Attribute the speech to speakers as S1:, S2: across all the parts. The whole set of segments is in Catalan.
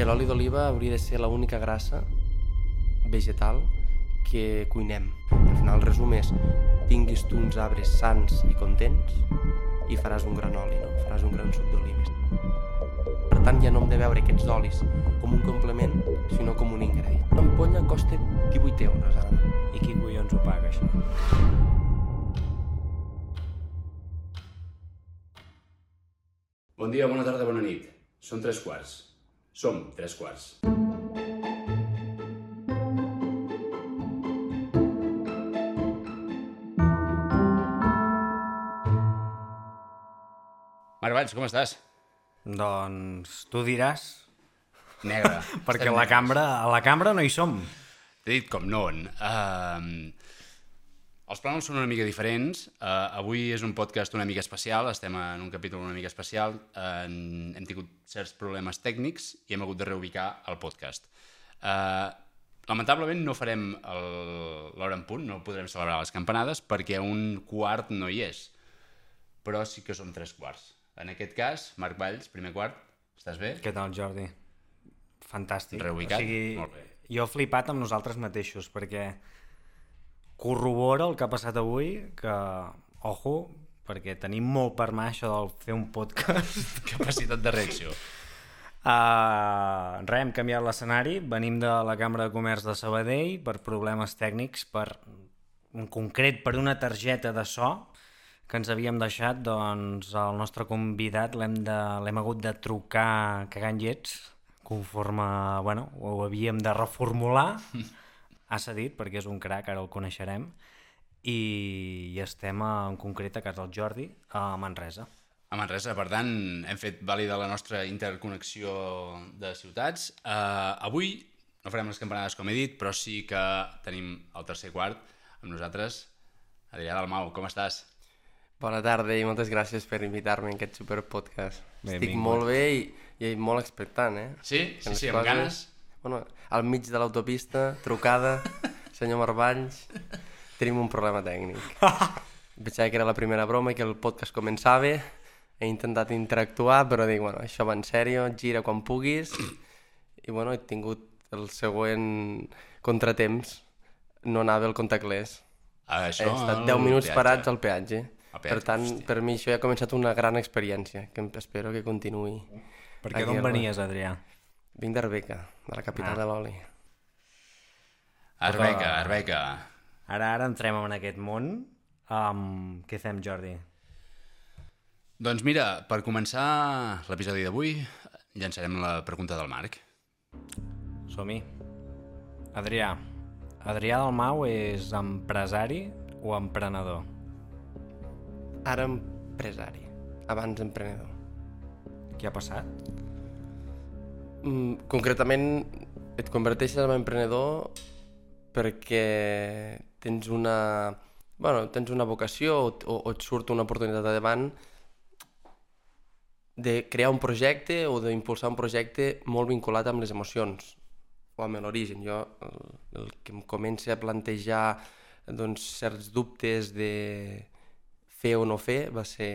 S1: que l'oli d'oliva hauria de ser l'única grassa vegetal que cuinem. Al final el resum és tinguis tu uns arbres sants i contents i faràs un gran oli, no? faràs un gran suc d'olives. Per tant, ja no hem de veure aquests olis com un complement, sinó com un ingredient. Una ampolla costa 18 euros ara.
S2: I qui collons ho paga, això?
S3: Bon dia, bona tarda, bona nit. Són tres quarts. Som tres quarts. Marc Valls, com estàs?
S2: Doncs tu diràs,
S3: Negre.
S2: perquè a la cambra, a la cambra no hi som.
S3: T'he dit com no. Uh, els plànols són una mica diferents. Uh, avui és un podcast una mica especial, estem en un capítol una mica especial. Uh, hem tingut certs problemes tècnics i hem hagut de reubicar el podcast. Uh, lamentablement no farem l'hora en punt, no podrem celebrar les campanades perquè un quart no hi és. Però sí que som tres quarts. En aquest cas, Marc Valls, primer quart, estàs bé?
S2: Què tal, Jordi? Fantàstic.
S3: Reubicat?
S2: O sigui,
S3: Molt bé.
S2: Jo he flipat amb nosaltres mateixos, perquè corrobora el que ha passat avui, que, ojo, perquè tenim molt per mà això del fer un podcast.
S3: Capacitat de reacció.
S2: Uh, res, hem canviat l'escenari, venim de la Cambra de Comerç de Sabadell per problemes tècnics, per, en concret per una targeta de so que ens havíem deixat, doncs el nostre convidat l'hem hagut de trucar cagant llets, conforme bueno, ho havíem de reformular, ha cedit perquè és un crac, ara el coneixerem, i, i estem a, en concret a casa del Jordi, a Manresa.
S3: A Manresa, per tant, hem fet vàlida la nostra interconnexió de ciutats. Uh, avui no farem les campanades, com he dit, però sí que tenim el tercer quart amb nosaltres. Adrià Dalmau, com estàs?
S1: Bona tarda i moltes gràcies per invitar-me en aquest superpodcast. Estic molt bé i, i molt expectant, eh?
S3: Sí?
S1: Que
S3: Sí, sí, amb ganes?
S1: Bueno, al mig de l'autopista, trucada, senyor Marvalls, tenim un problema tècnic. Pensava que era la primera broma i que el podcast començava, he intentat interactuar, però dic, bueno, això va en sèrio, gira quan puguis, i bueno, he tingut el següent contratemps, no anava el contactless.
S3: Ah,
S1: He
S3: això,
S1: estat
S3: el
S1: 10 minuts
S3: peatge.
S1: parats al peatge.
S3: Peatge,
S1: Per tant,
S3: hòstia.
S1: per mi això ja ha començat una gran experiència, que espero que continuï.
S2: Perquè
S1: Aquí
S2: d'on venies, Adrià?
S1: Vinc d'Arbeca, de la capital
S2: Ah.
S1: de l'oli.
S3: Arbeca, Arbeca.
S2: Ara, ara entrem en aquest món. Um, què fem, Jordi?
S3: Doncs mira, per començar l'episodi d'avui, llançarem la pregunta del Marc.
S2: Som-hi. Adrià. Adrià Dalmau és empresari o emprenedor?
S1: Ara empresari, abans emprenedor.
S2: Què ha passat?
S1: Mm, concretament, et converteixes en emprenedor perquè tens una, bueno, tens una vocació o, o, et surt una oportunitat davant de crear un projecte o d'impulsar un projecte molt vinculat amb les emocions o amb l'origen. Jo el, el que em comença a plantejar doncs, certs dubtes de fer o no fer va ser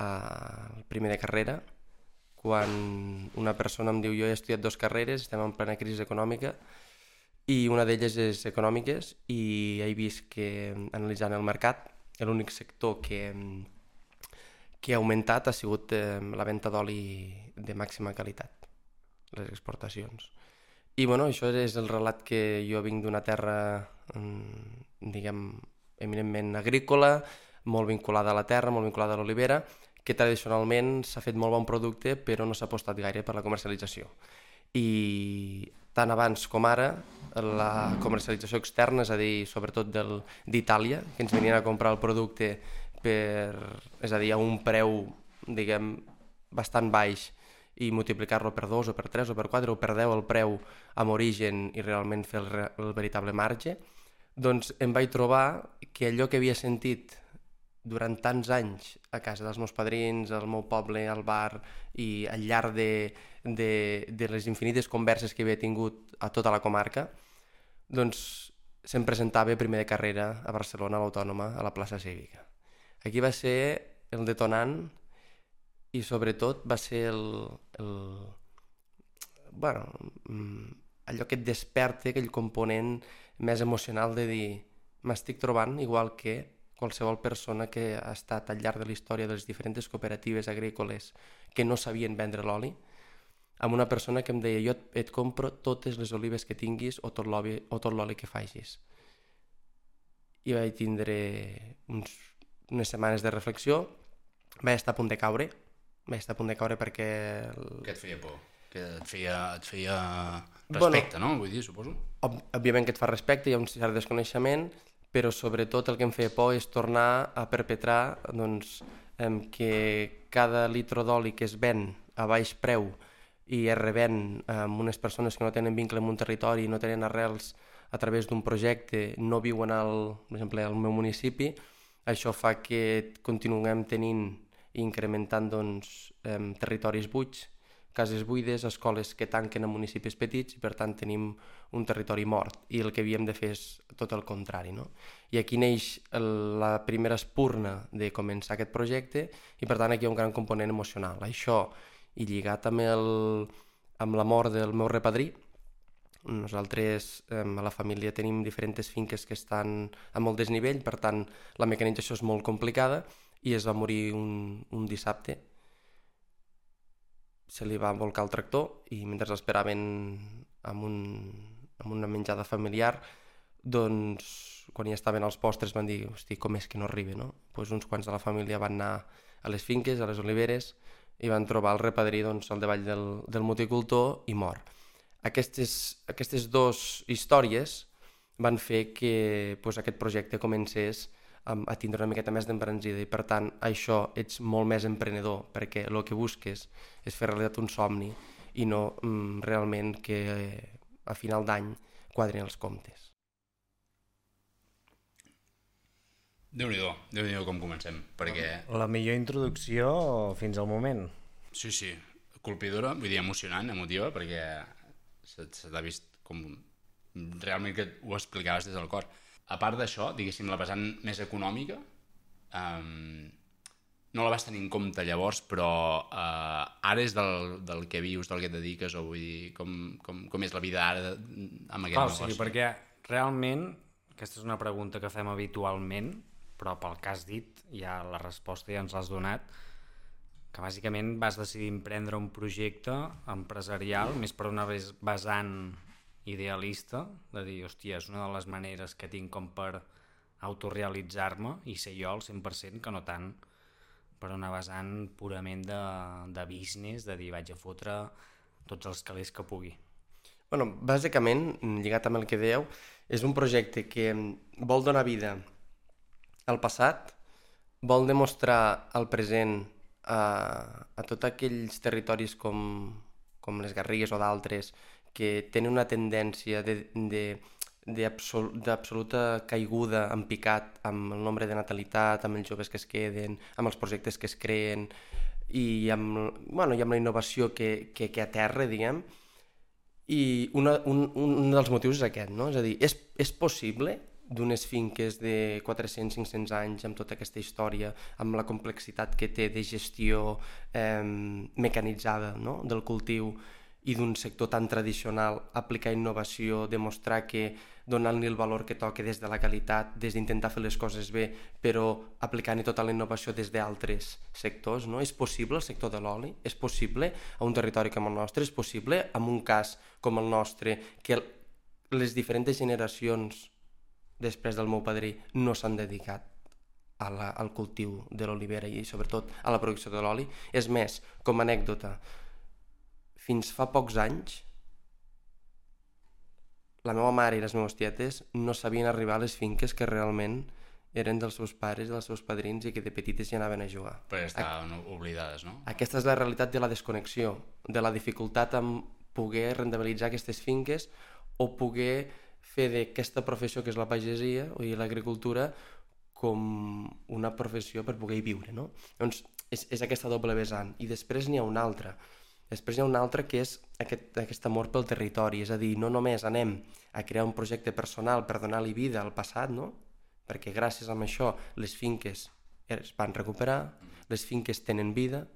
S1: uh, el primer de carrera, quan una persona em diu jo he estudiat dues carreres, estem en plena crisi econòmica, i una d'elles és econòmiques, i he vist que analitzant el mercat, l'únic sector que, que ha augmentat ha sigut eh, la venda d'oli de màxima qualitat, les exportacions. I bueno, això és el relat que jo vinc d'una terra, mm, diguem, eminentment agrícola, molt vinculada a la terra, molt vinculada a l'olivera, que tradicionalment s'ha fet molt bon producte però no s'ha apostat gaire per la comercialització. I tant abans com ara, la comercialització externa, és a dir, sobretot d'Itàlia, que ens venien a comprar el producte per, és a dir, a un preu, diguem, bastant baix i multiplicar-lo per 2 o per 3 o per 4 o per 10 el preu amb origen i realment fer el, el veritable marge, doncs em vaig trobar que allò que havia sentit durant tants anys a casa dels meus padrins, al meu poble, al bar i al llarg de, de, de les infinites converses que havia tingut a tota la comarca, doncs se'm presentava primer de carrera a Barcelona, a l'Autònoma, a la plaça Cívica. Aquí va ser el detonant i sobretot va ser el, el bueno, mm, allò que et desperta aquell component més emocional de dir m'estic trobant igual que qualsevol persona que ha estat al llarg de la història de les diferents cooperatives agrícoles que no sabien vendre l'oli, amb una persona que em deia jo et, et compro totes les olives que tinguis o tot l'oli que facis. I vaig tindre uns, unes setmanes de reflexió, vaig estar a punt de caure, vaig estar a punt de caure perquè... El...
S3: Què et feia por? Que et feia, et feia respecte, bueno, no? Vull dir, suposo.
S1: Òb òbviament que et fa respecte, hi ha un cert desconeixement, però sobretot el que em feia por és tornar a perpetrar doncs, que cada litro d'oli que es ven a baix preu i es reven amb unes persones que no tenen vincle amb un territori no tenen arrels a través d'un projecte, no viuen al, per exemple, al meu municipi, això fa que continuem tenint i incrementant doncs, territoris buits, cases buides, escoles que tanquen a municipis petits i per tant tenim un territori mort i el que havíem de fer és tot el contrari. No? I aquí neix el, la primera espurna de començar aquest projecte i per tant aquí hi ha un gran component emocional. Això i lligat amb, el, amb la mort del meu repadrí, nosaltres eh, a la família tenim diferents finques que estan a molt desnivell, per tant la mecanització és molt complicada i es va morir un, un dissabte se li va volcar el tractor i mentre esperaven amb, un, amb una menjada familiar doncs quan ja estaven als postres van dir hosti, com és que no arriba, no? Pues uns quants de la família van anar a les finques, a les oliveres i van trobar el repadrí doncs, al davall del, del moticultor i mor. Aquestes, aquestes dues històries van fer que pues, aquest projecte comencés a tindre una miqueta més d'embranzida i per tant això ets molt més emprenedor perquè el que busques és fer realitat un somni i no mm, realment que eh, a final d'any quadrin els comptes.
S3: Déu-n'hi-do, déu nhi déu com comencem, perquè...
S2: La millor introducció fins al moment.
S3: Sí, sí, colpidora, vull dir, emocionant, emotiva, perquè se, se t'ha vist com realment que ho explicaves des del cor a part d'això, diguéssim, la vessant més econòmica, um, no la vas tenir en compte llavors, però uh, ara és del, del que vius, del que et dediques, o vull dir, com, com, com és la vida ara amb aquest
S2: Clar,
S3: negoci?
S2: Sí, perquè realment, aquesta és una pregunta que fem habitualment, però pel que has dit, ja la resposta ja ens l'has donat, que bàsicament vas decidir emprendre un projecte empresarial més per una vessant idealista, de dir, hòstia, és una de les maneres que tinc com per autorrealitzar-me i ser jo al 100%, que no tant per una vessant purament de, de business, de dir, vaig a fotre tots els calés que pugui.
S1: Bueno, bàsicament, lligat amb el que dèieu, és un projecte que vol donar vida al passat, vol demostrar el present a, a tots aquells territoris com, com les Garrigues o d'altres que tenen una tendència d'absoluta caiguda en picat amb el nombre de natalitat, amb els joves que es queden, amb els projectes que es creen i amb, bueno, i amb la innovació que, que, que aterra, diguem, i una, un, un dels motius és aquest, no? És a dir, és, és possible d'unes finques de 400-500 anys amb tota aquesta història, amb la complexitat que té de gestió eh, mecanitzada no? del cultiu, i d'un sector tan tradicional, aplicar innovació, demostrar que donant-li el valor que toca des de la qualitat, des d'intentar fer les coses bé, però aplicant-hi tota la innovació des d'altres sectors. No? És possible el sector de l'oli? És possible a un territori com el nostre? És possible en un cas com el nostre que les diferents generacions després del meu padrí no s'han dedicat a la, al cultiu de l'olivera i sobretot a la producció de l'oli. És més, com a anècdota, fins fa pocs anys la meva mare i les meves tietes no sabien arribar a les finques que realment eren dels seus pares dels seus padrins i que de petites ja anaven a jugar.
S3: Perquè estaven Aqu oblidades, no?
S1: Aquesta és la realitat de la desconnexió, de la dificultat en poder rendibilitzar aquestes finques o poder fer d'aquesta professió que és la pagesia o l'agricultura com una professió per poder viure, no? Doncs és, és aquesta doble vessant. I després n'hi ha una altra, Després hi ha un altre que és aquest, aquest amor pel territori, és a dir, no només anem a crear un projecte personal per donar-li vida al passat, no? perquè gràcies a això les finques es van recuperar, les finques tenen vida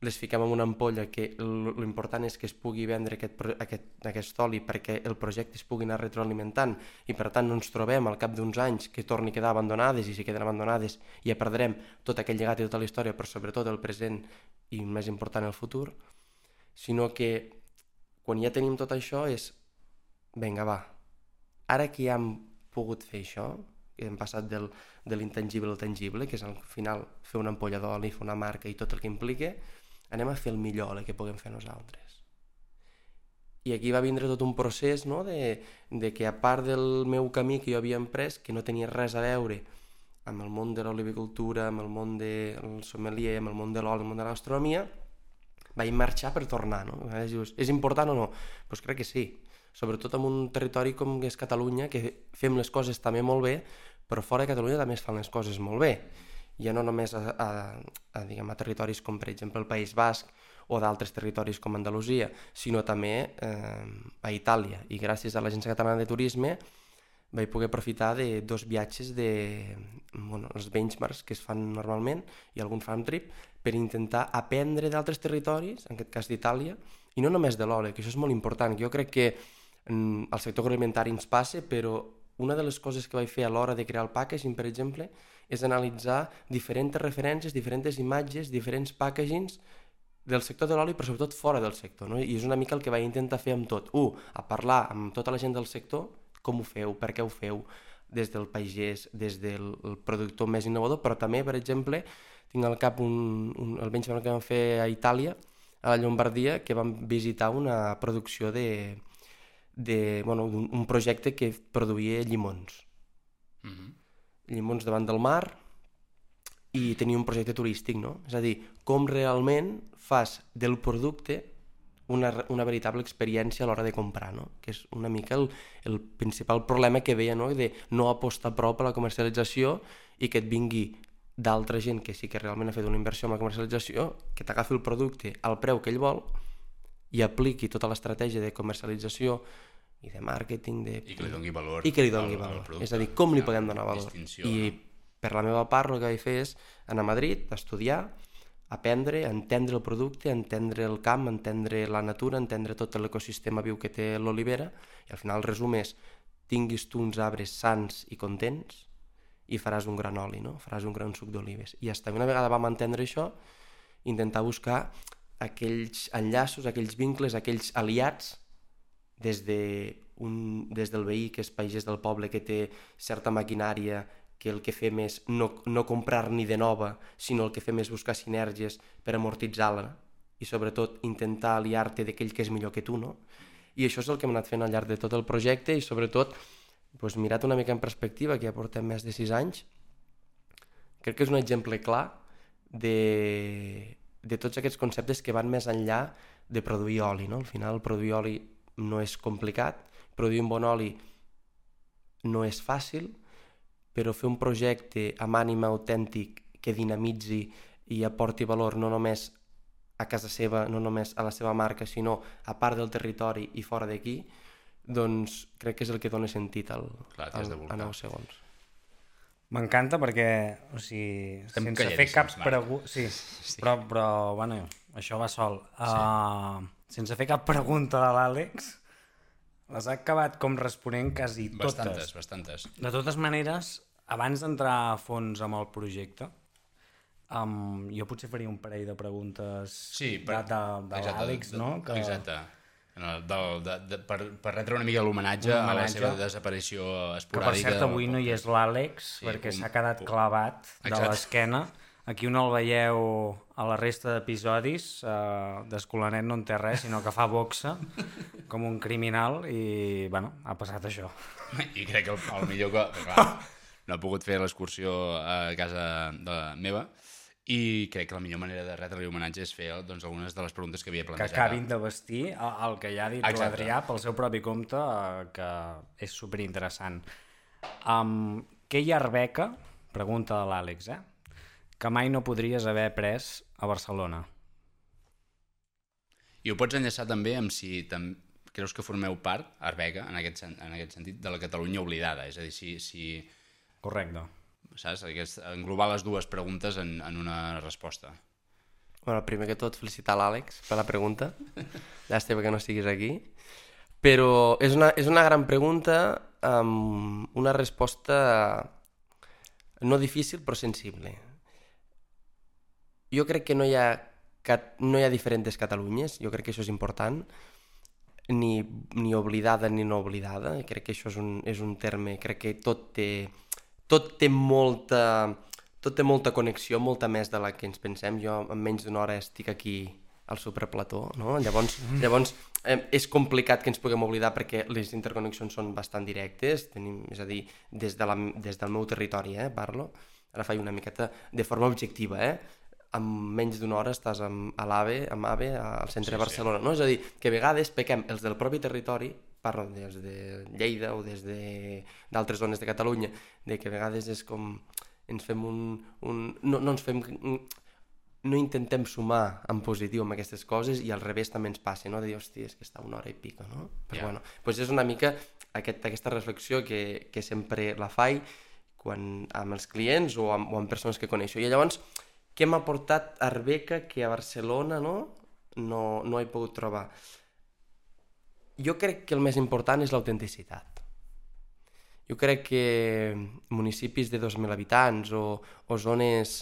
S1: les fiquem en una ampolla que l'important és que es pugui vendre aquest, aquest, aquest oli perquè el projecte es pugui anar retroalimentant i per tant no ens trobem al cap d'uns anys que torni a quedar abandonades i si queden abandonades ja perdrem tot aquell llegat i tota la història però sobretot el present i més important el futur sinó que quan ja tenim tot això és vinga va, ara que ja hem pogut fer això que hem passat del, de l'intangible al tangible, que és al final fer una ampolla d'oli, fer una marca i tot el que implica, anem a fer el millor oli que puguem fer nosaltres. I aquí va vindre tot un procés no? de, de que a part del meu camí que jo havia emprès, que no tenia res a veure amb el món de l'olivicultura, amb el món del sommelier, amb el món de l'oli, amb el món de la gastronomia, vaig marxar per tornar, no? Dius, és important o no? Doncs pues crec que sí. Sobretot en un territori com és Catalunya, que fem les coses també molt bé, però fora de Catalunya també es fan les coses molt bé. Ja no només a, a, a, diguem, a territoris com, per exemple, el País Basc o d'altres territoris com Andalusia, sinó també eh, a Itàlia. I gràcies a l'Agència Catalana de Turisme vaig poder aprofitar de dos viatges de bueno, els benchmarks que es fan normalment i algun farm trip per intentar aprendre d'altres territoris, en aquest cas d'Itàlia, i no només de l'oli, que això és molt important. Jo crec que mm, al sector agroalimentari ens passa, però una de les coses que vaig fer a l'hora de crear el packaging, per exemple, és analitzar diferents referències, diferents imatges, diferents packagings del sector de l'oli, però sobretot fora del sector. No? I és una mica el que vaig intentar fer amb tot. Un, a parlar amb tota la gent del sector, com ho feu, per què ho feu, des del pagès, des del el productor més innovador, però també, per exemple, tinc al cap un, un, el benchmark que vam fer a Itàlia, a la Llombardia, que vam visitar una producció de, de bueno, un, un projecte que produïa llimons.
S3: Mm -hmm.
S1: Llimons davant del mar i tenia un projecte turístic, no? És a dir, com realment fas del producte una, una veritable experiència a l'hora de comprar, no? que és una mica el, el principal problema que veia, no? de no apostar prou per la comercialització i que et vingui d'altra gent que sí que realment ha fet una inversió en la comercialització, que t'agafi el producte al preu que ell vol i apliqui tota l'estratègia de comercialització i de màrqueting, de...
S3: I que li doni valor.
S1: I que li doni
S3: al- al
S1: valor.
S3: producte.
S1: és a dir, com li podem donar valor. I per la meva part el que vaig fer és anar a Madrid, estudiar, aprendre, entendre el producte, entendre el camp, entendre la natura, entendre tot l'ecosistema viu que té l'olivera i al final el resum és tinguis tu uns arbres sants i contents i faràs un gran oli, no? faràs un gran suc d'olives. I hasta una vegada vam entendre això, intentar buscar aquells enllaços, aquells vincles, aquells aliats des, de un, des del veí que és pagès del poble que té certa maquinària que el que fem és no, no comprar ni de nova, sinó el que fem és buscar sinergies per amortitzar-la i sobretot intentar aliar-te d'aquell que és millor que tu, no? I això és el que hem anat fent al llarg de tot el projecte i sobretot doncs, mirat una mica en perspectiva, que ja portem més de sis anys, crec que és un exemple clar de, de tots aquests conceptes que van més enllà de produir oli. No? Al final, produir oli no és complicat, produir un bon oli no és fàcil, però fer un projecte amb ànima autèntic que dinamitzi i aporti valor no només a casa seva, no només a la seva marca, sinó a part del territori i fora d'aquí, doncs crec que és el que dona sentit al,
S3: Clar,
S1: al,
S3: de
S1: a
S3: bolcar.
S1: 9 segons.
S2: M'encanta perquè, o sigui,
S3: Estem
S2: sense fer cap pregunta... Sí, sí, Però, però, bueno, això va sol. Uh, sense fer cap pregunta de l'Àlex, les ha acabat com responent quasi totes.
S3: Bastantes, bastantes.
S2: De totes maneres, abans d'entrar a fons amb el projecte, um, jo potser faria un parell de preguntes
S3: Sí,
S2: de, de, de
S3: exacte,
S2: l'Àlex,
S3: de-
S2: no? Que,
S3: Exacte. El, del, de, de, per, per retre una mica l'homenatge a la seva desaparició
S2: que per
S3: esporàdica.
S2: cert avui no hi és l'Àlex,
S3: Sí,
S2: perquè s'ha quedat clavat de l'esquena. Aquí no el veieu a la resta d'episodis, uh, d'Escolanet no en té res, sinó que fa boxa com un criminal i, bueno, ha passat això.
S3: I crec que el, el millor que... Clar, no ha pogut fer l'excursió a casa de la meva i crec que la millor manera de retre-li homenatge és fer doncs, algunes de les preguntes que havia
S2: Que
S3: plantejat.
S2: acabin de vestir el, que ja ha dit l'Adrià pel seu propi compte, uh, que és superinteressant. Um, què hi ha Arbeca? Pregunta de l'Àlex, eh? Que mai no podries haver pres a Barcelona.
S3: I ho pots enllaçar també amb si tam creus que formeu part, Arbeca, en aquest, en aquest sentit, de la Catalunya oblidada. És a dir, si, si
S2: Correcte.
S3: Saps? Aquest, englobar les dues preguntes en, en una resposta.
S1: Bueno, primer que tot, felicitar l'Àlex per la pregunta. Llàstima que no estiguis aquí. Però és una, és una gran pregunta amb una resposta no difícil però sensible. Jo crec que no hi ha, no hi ha diferents Catalunyes, jo crec que això és important, ni, ni oblidada ni no oblidada, crec que això és un, és un terme, crec que tot té, tot té molta, tot té molta connexió, molta més de la que ens pensem. Jo en menys d'una hora estic aquí al superplató, no? Llavors, mm. llavors eh, és complicat que ens puguem oblidar perquè les interconnexions són bastant directes, tenim, és a dir, des, de la, des del meu territori, eh, parlo, ara faig una miqueta de forma objectiva, eh? en menys d'una hora estàs amb, a l'AVE, amb AVE, al centre sí, de Barcelona, sí. no? És a dir, que a vegades pequem els del propi territori, parlo des de Lleida o des d'altres de, zones de Catalunya, de que a vegades és com ens fem un... un no, no ens fem no intentem sumar en positiu amb aquestes coses i al revés també ens passa, no? de dir, hòstia, és que està una hora i pica, no? Però yeah. bueno, doncs és una mica aquest, aquesta reflexió que, que sempre la faig quan, amb els clients o amb, o amb persones que coneixo. I llavors, què m'ha portat Arbeca que a Barcelona no, no, no he pogut trobar? Jo crec que el més important és l'autenticitat. Jo crec que municipis de 2.000 habitants o, o zones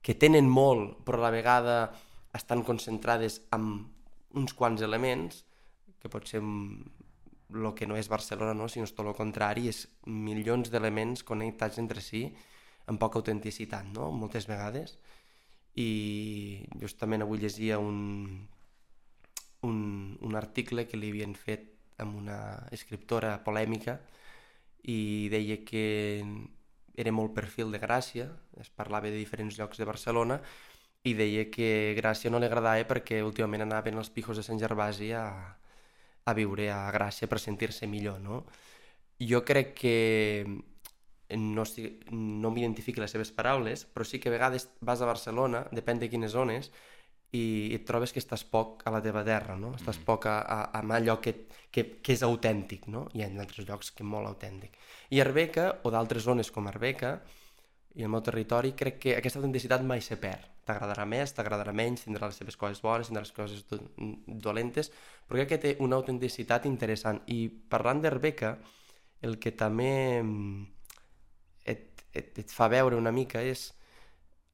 S1: que tenen molt, però a la vegada estan concentrades amb uns quants elements, que pot ser el que no és Barcelona, no? sinó tot el contrari, és milions d'elements connectats entre si amb poca autenticitat, no? moltes vegades. I justament avui llegia un, un, un article que li havien fet amb una escriptora polèmica i deia que era molt perfil de Gràcia, es parlava de diferents llocs de Barcelona, i deia que Gràcia no li agradava perquè últimament anaven els pijos de Sant Gervasi a, a viure a Gràcia per sentir-se millor, no? Jo crec que no, no m'identifiqui les seves paraules, però sí que a vegades vas a Barcelona, depèn de quines zones, i et trobes que estàs poc a la teva terra, no? Estàs mm. poc a, a, a allò que, que, que és autèntic, no? Hi ha altres llocs que és molt autèntic. I Arbeca, o d'altres zones com Arbeca, i el meu territori, crec que aquesta autenticitat mai se perd. T'agradarà més, t'agradarà menys, tindrà les seves coses bones, tindrà les coses do dolentes, però crec que té una autenticitat interessant. I parlant d'Arbeca, el que també mm, et, et, et fa veure una mica és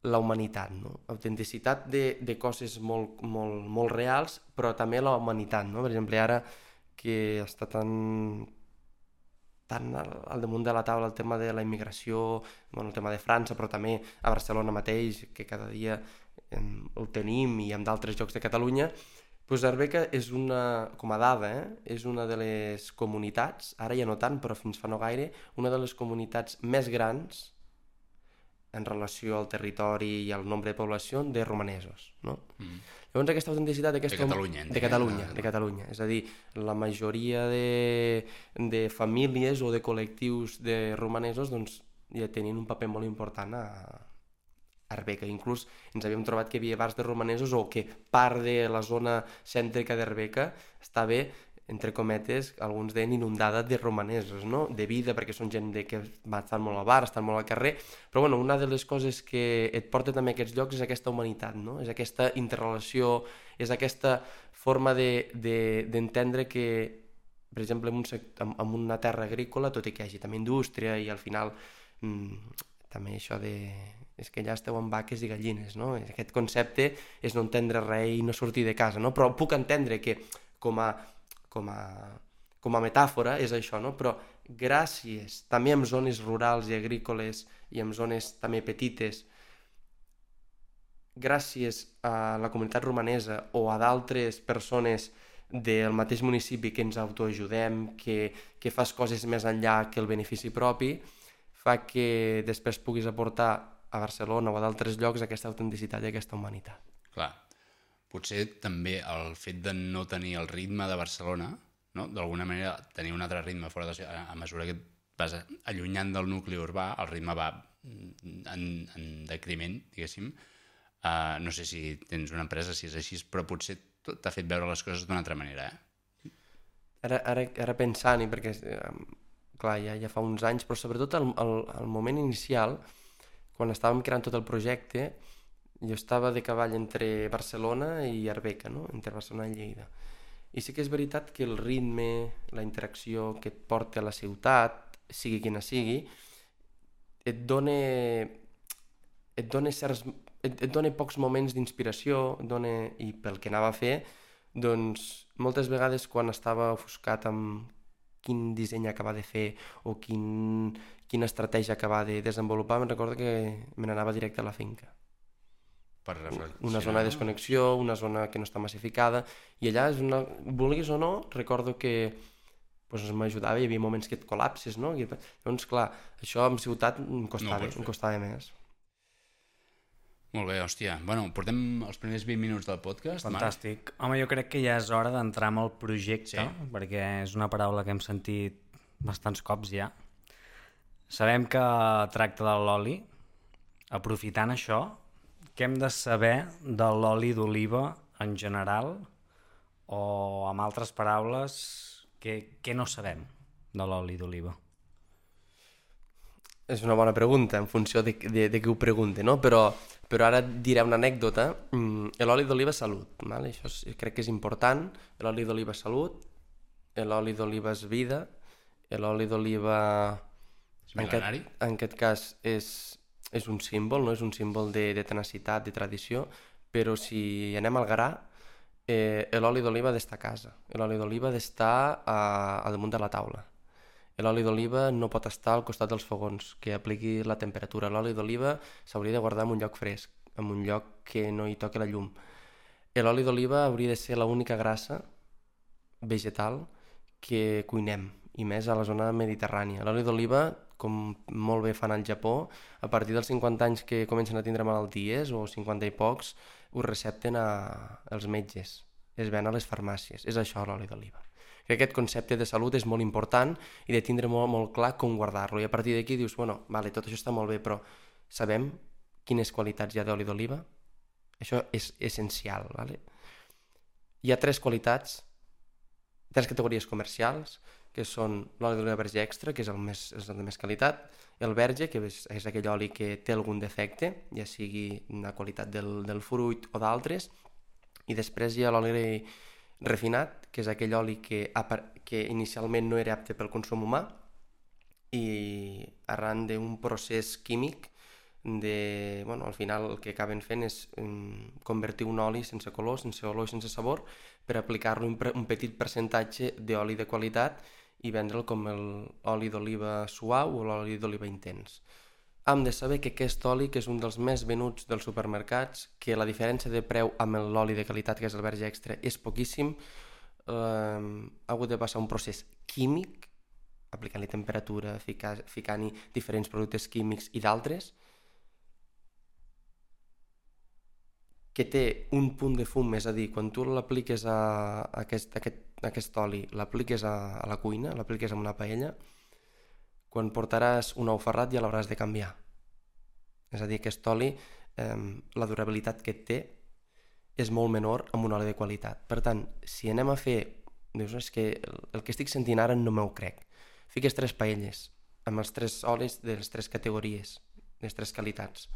S1: la humanitat, no? Autenticitat de, de coses molt, molt, molt reals, però també la humanitat, no? Per exemple, ara que està tan, tan al, al damunt de la taula el tema de la immigració, bueno, el tema de França, però també a Barcelona mateix, que cada dia em, ho tenim, i en d'altres llocs de Catalunya, doncs Arbeca és una, com a dada, eh? és una de les comunitats, ara ja no tant, però fins fa no gaire, una de les comunitats més grans en relació al territori i al nombre de població de romanesos. No? Mm. Llavors aquesta autenticitat... Aquesta,
S3: de Catalunya.
S1: De Catalunya, de Catalunya. És a dir, la majoria de, de famílies o de col·lectius de romanesos doncs, ja tenien un paper molt important a, Arbeca. Inclús ens havíem trobat que hi havia bars de romanesos o que part de la zona cèntrica d'Arbeca estava entre cometes, alguns deien inundada de romanesos, no? de vida, perquè són gent de que va estar molt al bar, estan molt al carrer, però bueno, una de les coses que et porta també a aquests llocs és aquesta humanitat, no? és aquesta interrelació, és aquesta forma d'entendre de, de, que, per exemple, en, un sector, en, en una terra agrícola, tot i que hi hagi també indústria i al final mmm, també això de és que ja esteu amb vaques i gallines, no? Aquest concepte és no entendre res i no sortir de casa, no? Però puc entendre que com a com a, com a metàfora és això, no? Però gràcies, també en zones rurals i agrícoles i en zones també petites, gràcies a la comunitat romanesa o a d'altres persones del mateix municipi que ens autoajudem, que, que fas coses més enllà que el benefici propi, fa que després puguis aportar a Barcelona o a d'altres llocs aquesta autenticitat i aquesta humanitat.
S3: Clar, potser també el fet de no tenir el ritme de Barcelona, no? d'alguna manera tenir un altre ritme fora de a, mesura que vas allunyant del nucli urbà, el ritme va en, en decriment, diguéssim. Uh, no sé si tens una empresa, si és així, però potser t'ha fet veure les coses d'una altra manera. Eh?
S1: Ara, ara, ara pensant-hi, perquè eh, clar, ja, ja fa uns anys, però sobretot el, el, el moment inicial, quan estàvem creant tot el projecte, jo estava de cavall entre Barcelona i Arbeca, no? entre Barcelona i Lleida. I sí que és veritat que el ritme, la interacció que et porta a la ciutat, sigui quina sigui, et dona, et dona, certs, et, et dona pocs moments d'inspiració, dona, i pel que anava a fer, doncs moltes vegades quan estava ofuscat amb quin disseny acabar de fer o quin, quina estratègia acabar de desenvolupar, me'n recordo que me n'anava directe a la finca.
S3: Per
S1: una zona de desconnexió, una zona que no està massificada, i allà, és una, vulguis o no, recordo que pues, m'ajudava, hi havia moments que et col·lapses, no? I, doncs, clar, això en ciutat em costava, no em costava més.
S3: Molt bé, hòstia. Bueno, portem els primers 20 minuts del podcast.
S2: Fantàstic. Marc. Home, jo crec que ja és hora d'entrar en el projecte, sí. perquè és una paraula que hem sentit bastants cops ja. Sabem que tracta de l'oli. Aprofitant això, què hem de saber de l'oli d'oliva en general o, amb altres paraules, què, què no sabem de l'oli d'oliva?
S1: És una bona pregunta, en funció de, de, de qui ho pregunte, no? Però però ara diré una anècdota. Mm, l'oli d'oliva salut, val? això és, crec que és important. L'oli d'oliva salut, l'oli d'oliva és vida, l'oli d'oliva...
S3: En, aquest,
S1: en aquest cas és, és un símbol, no és un símbol de, de tenacitat, de tradició, però si anem al gra, eh, l'oli d'oliva ha d'estar a casa, l'oli d'oliva ha d'estar a, a damunt de la taula. L'oli d'oliva no pot estar al costat dels fogons, que apliqui la temperatura. L'oli d'oliva s'hauria de guardar en un lloc fresc, en un lloc que no hi toqui la llum. L'oli d'oliva hauria de ser l'única grassa vegetal que cuinem, i més a la zona mediterrània. L'oli d'oliva, com molt bé fan al Japó, a partir dels 50 anys que comencen a tindre malalties, o 50 i pocs, ho recepten a, als metges. Es ven a les farmàcies. És això l'oli d'oliva que aquest concepte de salut és molt important i de tindre molt, molt clar com guardar-lo. I a partir d'aquí dius, bueno, vale, tot això està molt bé, però sabem quines qualitats hi ha d'oli d'oliva? Això és essencial. Vale? Hi ha tres qualitats, tres categories comercials, que són l'oli d'oliva verge extra, que és el, més, és el de més qualitat, el verge, que és, és aquell oli que té algun defecte, ja sigui la qualitat del, del fruit o d'altres, i després hi ha l'oli refinat, que és aquell oli que, que inicialment no era apte pel consum humà i arran d'un procés químic de, bueno, al final el que acaben fent és um, convertir un oli sense color, sense olor i sense sabor per aplicar-lo un, un petit percentatge d'oli de qualitat i vendre'l com l'oli d'oliva suau o l'oli d'oliva intens. Hem de saber que aquest oli, que és un dels més venuts dels supermercats, que la diferència de preu amb l'oli de qualitat, que és el verge extra, és poquíssim, eh, ha hagut de passar un procés químic, aplicant-li temperatura, ficant-hi diferents productes químics i d'altres, que té un punt de fum, és a dir, quan tu l'apliques a, aquest, a aquest, aquest oli, l'apliques a, a la cuina, l'apliques en una paella, quan portaràs un ou ferrat ja l'hauràs de canviar. És a dir, aquest oli, eh, la durabilitat que té és molt menor amb un oli de qualitat. Per tant, si anem a fer... Dius, és que el, el que estic sentint ara no m'ho crec. Fiques tres paelles amb els tres olis de les tres categories, de les tres qualitats.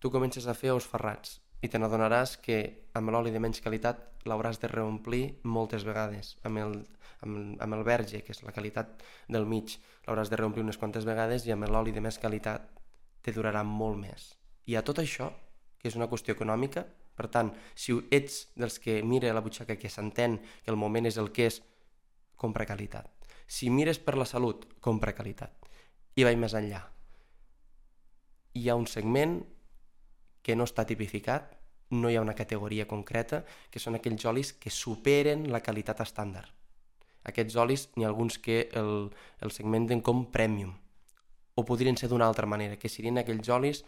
S1: Tu comences a fer ous ferrats i te n'adonaràs que amb l'oli de menys qualitat l'hauràs de reomplir moltes vegades. Amb el, amb, amb el verge, que és la qualitat del mig, l'hauràs de reomplir unes quantes vegades i amb l'oli de més qualitat te durarà molt més. I a tot això, que és una qüestió econòmica, per tant, si ets dels que mira la butxaca que s'entén que el moment és el que és, compra qualitat. Si mires per la salut, compra qualitat. I vaig més enllà. Hi ha un segment que no està tipificat, no hi ha una categoria concreta, que són aquells olis que superen la qualitat estàndard. Aquests olis n'hi ha alguns que el, el segmenten com premium, o podrien ser d'una altra manera, que serien aquells olis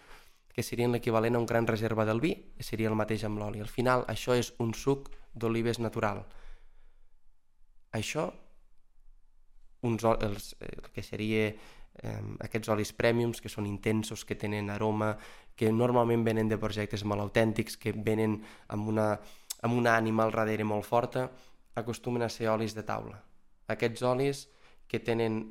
S1: que serien l'equivalent a un gran reserva del vi, que seria el mateix amb l'oli. Al final, això és un suc d'olives natural. Això, uns, els, el que seria eh, aquests olis premiums, que són intensos, que tenen aroma, que normalment venen de projectes molt autèntics, que venen amb una, amb una ànima al darrere molt forta, acostumen a ser olis de taula. Aquests olis que tenen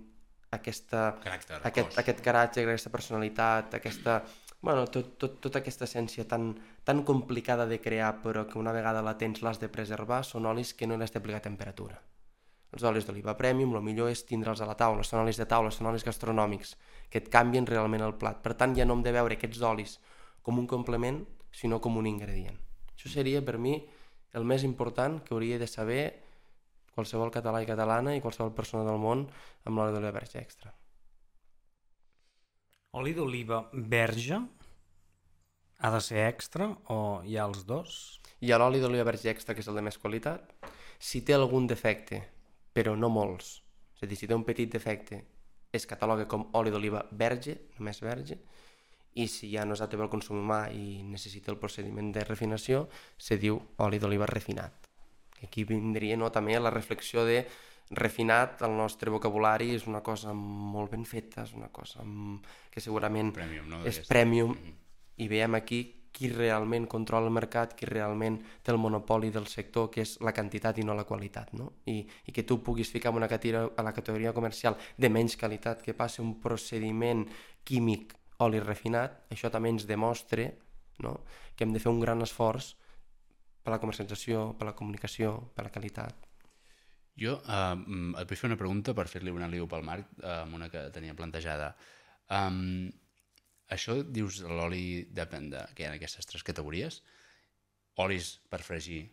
S1: aquesta,
S3: Caràcter,
S1: aquest, aquest caràcter, aquesta personalitat, aquesta, bueno, tot, tot, tota aquesta essència tan, tan complicada de crear però que una vegada la tens l'has de preservar són olis que no l'has d'aplicar a temperatura. Els olis d'oliva premium, el millor és tindre'ls a la taula, són olis de taula, són olis gastronòmics, que et canvien realment el plat. Per tant, ja no hem de veure aquests olis com un complement, sinó com un ingredient. Això seria, per mi, el més important que hauria de saber qualsevol català i catalana i qualsevol persona del món amb l'oli d'oliva verge extra.
S2: Oli d'oliva verge ha de ser extra o hi ha els dos?
S1: Hi ha l'oli d'oliva verge extra, que és el de més qualitat. Si té algun defecte, però no molts, és a dir, si té un petit defecte, es cataloga com oli d'oliva verge, només verge, i si ja no és apte pel consum humà i necessita el procediment de refinació, se diu oli d'oliva refinat. Aquí vindria no, també la reflexió de refinat, el nostre vocabulari és una cosa molt ben feta, és una cosa que segurament
S3: Premium, no?
S1: és premium,
S3: Mhm.
S1: i veiem aquí qui realment controla el mercat, qui realment té el monopoli del sector, que és la quantitat i no la qualitat. No? I, I que tu puguis ficar en una categoria, a la categoria comercial de menys qualitat, que passi un procediment químic oli refinat, això també ens demostra no? que hem de fer un gran esforç per la comercialització, per la comunicació, per la qualitat.
S3: Jo uh, et vull fer una pregunta per fer-li una liu pel Marc, amb una que tenia plantejada. Um, això dius l'oli depèn de que hi ha aquestes tres categories. Olis per fregir,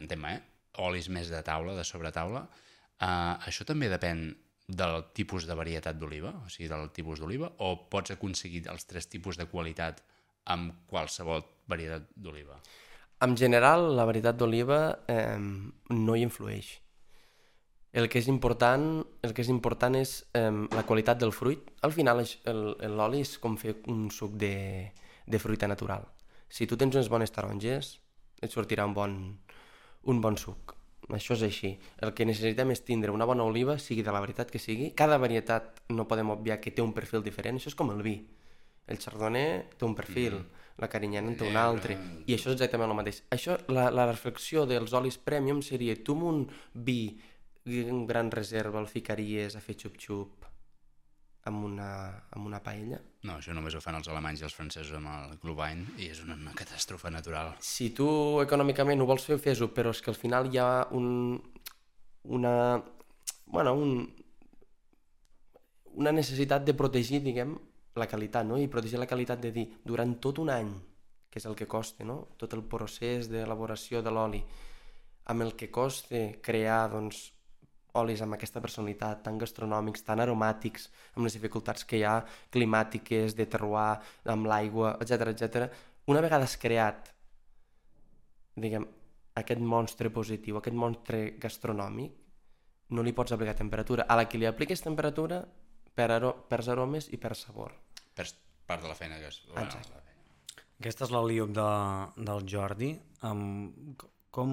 S3: entenc eh? Olis més de taula, de sobretaula. Uh, això també depèn del tipus de varietat d'oliva, o sigui, del tipus d'oliva, o pots aconseguir els tres tipus de qualitat amb qualsevol varietat d'oliva?
S1: En general, la varietat d'oliva eh, no hi influeix. El que és important, el que és, important és eh, la qualitat del fruit. Al el- l'oli és com fer un suc de, de fruita natural. Si tu tens unes bones taronges, et sortirà un bon, un bon suc. Això és així. El que necessitem és tindre una bona oliva, sigui de la varietat que sigui. Cada varietat no podem obviar que té un perfil diferent. Això és com el vi. El chardonnay té un perfil, la carinyana en té un altre, i això és exactament el mateix. Això, la, la reflexió dels olis premium seria tu un vi en gran reserva el ficaries a fer xup-xup amb una, amb una paella?
S3: No, això només ho fan els alemanys i els francesos amb el Glühwein i és una, una catàstrofe natural.
S1: Si tu econòmicament ho vols fer, fes-ho, però és que al final hi ha un, una, bueno, un, una necessitat de protegir, diguem, la qualitat, no? I protegir la qualitat de dir, durant tot un any, que és el que costa, no? Tot el procés d'elaboració de l'oli, amb el que costa crear, doncs, olis amb aquesta personalitat, tan gastronòmics, tan aromàtics, amb les dificultats que hi ha, climàtiques, de terroir, amb l'aigua, etc etc. Una vegada has creat, diguem, aquest monstre positiu, aquest monstre gastronòmic, no li pots aplicar temperatura. A la que li apliques temperatura, per aro perds aromes i per sabor.
S3: Per part de la feina que és... Bueno,
S1: Exacte.
S3: la feina.
S2: Aquesta és la liup de, del Jordi. Um, com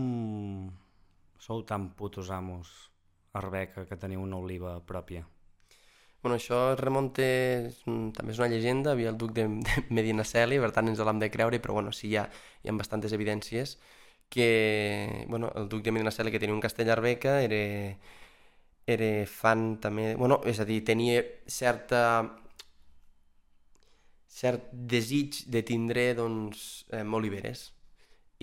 S2: sou tan putos amos, Arbeca, que teniu una oliva pròpia?
S1: Bueno, això es un- també és una llegenda, havia el duc de, de Medinaceli, per tant ens l'hem de creure, però bueno, sí, hi ha, hi ha bastantes evidències que bueno, el duc de Medinaceli, que tenia un castell Arbeca, era, era fan també... Bueno, és a dir, tenia certa cert desig de tindre doncs, eh, oliveres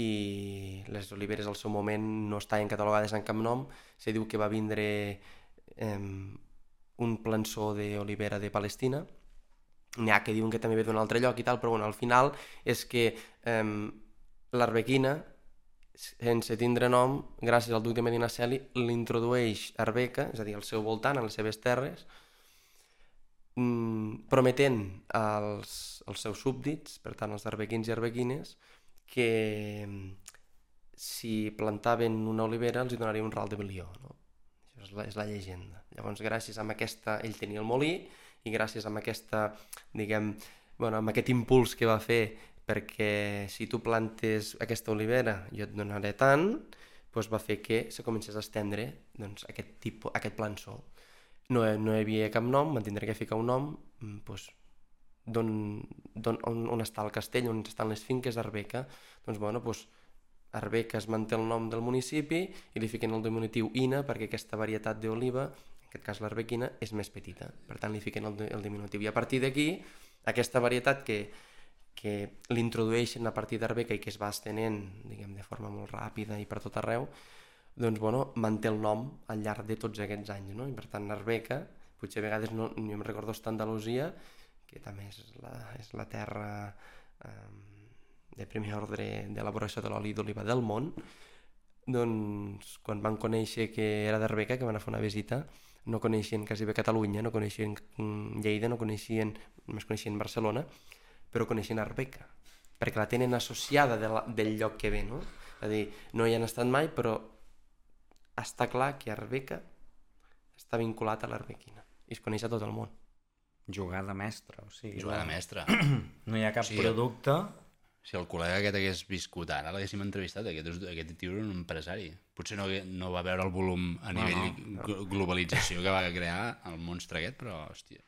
S1: i les oliveres al seu moment no estaven catalogades en cap nom. Se diu que va vindre eh, un plançó d'olivera de Palestina. N'hi ha que diuen que també ve d'un altre lloc i tal, però bueno, al final és que eh, l'arbequina sense tindre nom, gràcies al duc de Medinaceli, l'introdueix a Arbeca, és a dir, al seu voltant, a les seves terres, mm, prometent als, als seus súbdits, per tant als arbequins i arbequines, que mm, si plantaven una olivera els hi donaria un ral de bilió. No? Això és la, és la llegenda. Llavors, gràcies a aquesta... Ell tenia el molí i gràcies a aquesta, diguem, bueno, amb aquest impuls que va fer perquè si tu plantes aquesta olivera jo et donaré tant, doncs va fer que se comencés a estendre doncs, aquest, tipus, aquest plançó. No, no hi havia cap nom, van tindre que ficar un nom, mm, doncs, d'on, d'on, on, on està el castell, on estan les finques d'Arbeca, doncs, bueno, doncs, Arbeca es manté el nom del municipi i li fiquen el diminutiu Ina perquè aquesta varietat d'oliva, en aquest cas l'arbequina, és més petita. Per tant, li fiquen el, el diminutiu. I a partir d'aquí, aquesta varietat que que l'introdueixen a partir d'Arbeca i que es va estenent diguem, de forma molt ràpida i per tot arreu, doncs, bueno, manté el nom al llarg de tots aquests anys. No? I per tant, Arbeca, potser a vegades no, jo em recordo estar Andalusia, que també és la, és la terra eh, de primer ordre d'elaboració de l'oli d'oliva del món, doncs quan van conèixer que era d'Arbeca, que van a fer una visita, no coneixien quasi bé Catalunya, no coneixien Lleida, no coneixien, només coneixien Barcelona, però coneixien Arbeca, perquè la tenen associada de la, del lloc que ve, no? És a dir, no hi han estat mai, però està clar que Arbeca està vinculat a l'Arbequina i es coneix a tot el món.
S2: Jugada mestra, o sigui...
S3: Jugada mestra.
S2: No hi ha cap
S3: Sí.
S2: producte...
S3: Si el col·lega aquest hagués viscut ara, l'haguéssim entrevistat, aquest, aquest tio era un empresari. Potser no, no va veure el volum a nivell no, no. globalització que va crear el monstre aquest, però, hòstia.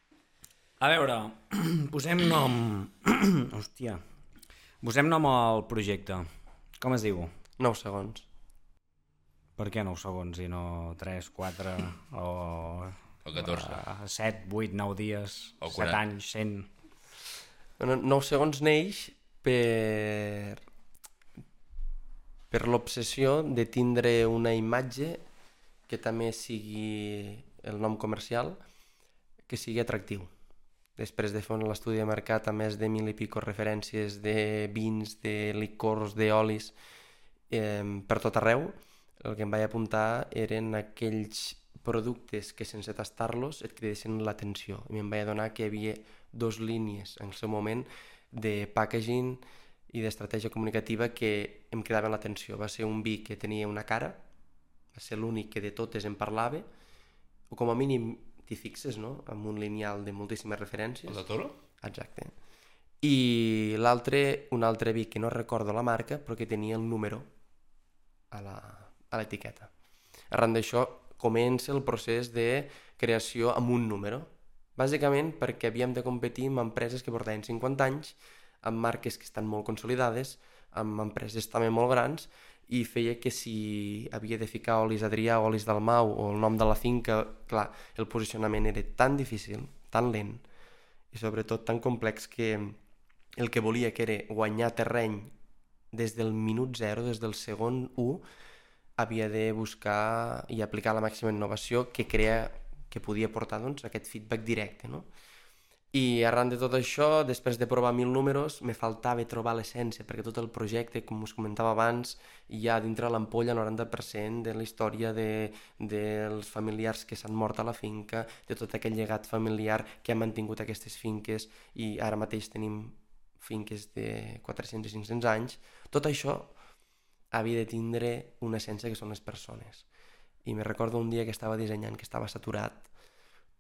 S2: A veure, posem nom... Hòstia. Posem nom al projecte. Com es diu?
S1: 9 segons.
S2: Per què 9 segons i no 3, 4 o...
S3: O 14.
S2: Uh, 7, 8, 9 dies,
S3: O
S2: 7
S3: 40.
S2: anys, 100...
S1: Bueno, 9 segons neix per per l'obsessió de tindre una imatge que també sigui el nom comercial, que sigui atractiu. Després de fer un estudi de mercat a més de mil i pico referències de vins, de licors, d'olis, eh, per tot arreu, el que em vaig apuntar eren aquells productes que sense tastar-los et cridessin l'atenció. I em vaig adonar que hi havia dos línies en el seu moment de packaging i d'estratègia comunicativa que em cridaven l'atenció. Va ser un vi que tenia una cara, va ser l'únic que de totes en parlava, o com a mínim t'hi fixes, no?, amb un lineal de moltíssimes referències.
S3: El de Toro?
S1: Exacte. I l'altre, un altre vi que no recordo la marca, però que tenia el número a la- a l'etiqueta. Arran d'això comença el procés de creació amb un número. Bàsicament perquè havíem de competir amb empreses que portaven 50 anys, amb marques que estan molt consolidades, amb empreses també molt grans, i feia que si havia de ficar olis Adrià o olis Dalmau o el nom de la finca, clar, el posicionament era tan difícil, tan lent, i sobretot tan complex que el que volia que era guanyar terreny des del minut 0, des del segon 1, havia de buscar i aplicar la màxima innovació que crea que podia portar doncs, aquest feedback directe. No? I arran de tot això, després de provar mil números, me faltava trobar l'essència, perquè tot el projecte, com us comentava abans, hi ha dintre l'ampolla el 90% de la història de, dels familiars que s'han mort a la finca, de tot aquell llegat familiar que han mantingut aquestes finques i ara mateix tenim finques de 400 i 500 anys. Tot això havia de tindre una essència que són les persones. I me recordo un dia que estava dissenyant, que estava saturat,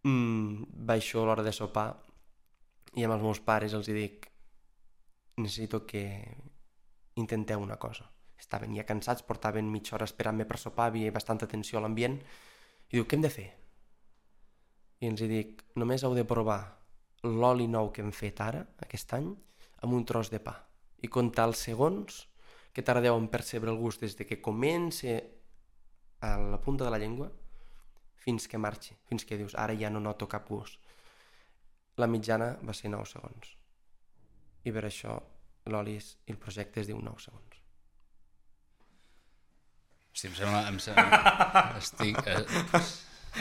S1: mmm, baixo a l'hora de sopar i amb els meus pares els dic necessito que intenteu una cosa. Estaven ja cansats, portaven mitja hora esperant-me per sopar, havia bastanta tensió a l'ambient, i diu, què hem de fer? I els dic, només heu de provar l'oli nou que hem fet ara, aquest any, amb un tros de pa, i comptar els segons que tardeu en percebre el gust des de que comença a la punta de la llengua fins que marxi, fins que dius, ara ja no noto cap gust. La mitjana va ser 9 segons. I per això l'oli és- i el projecte es diu 9 segons.
S3: Hosti, em sembla... Em sembla estic, eh,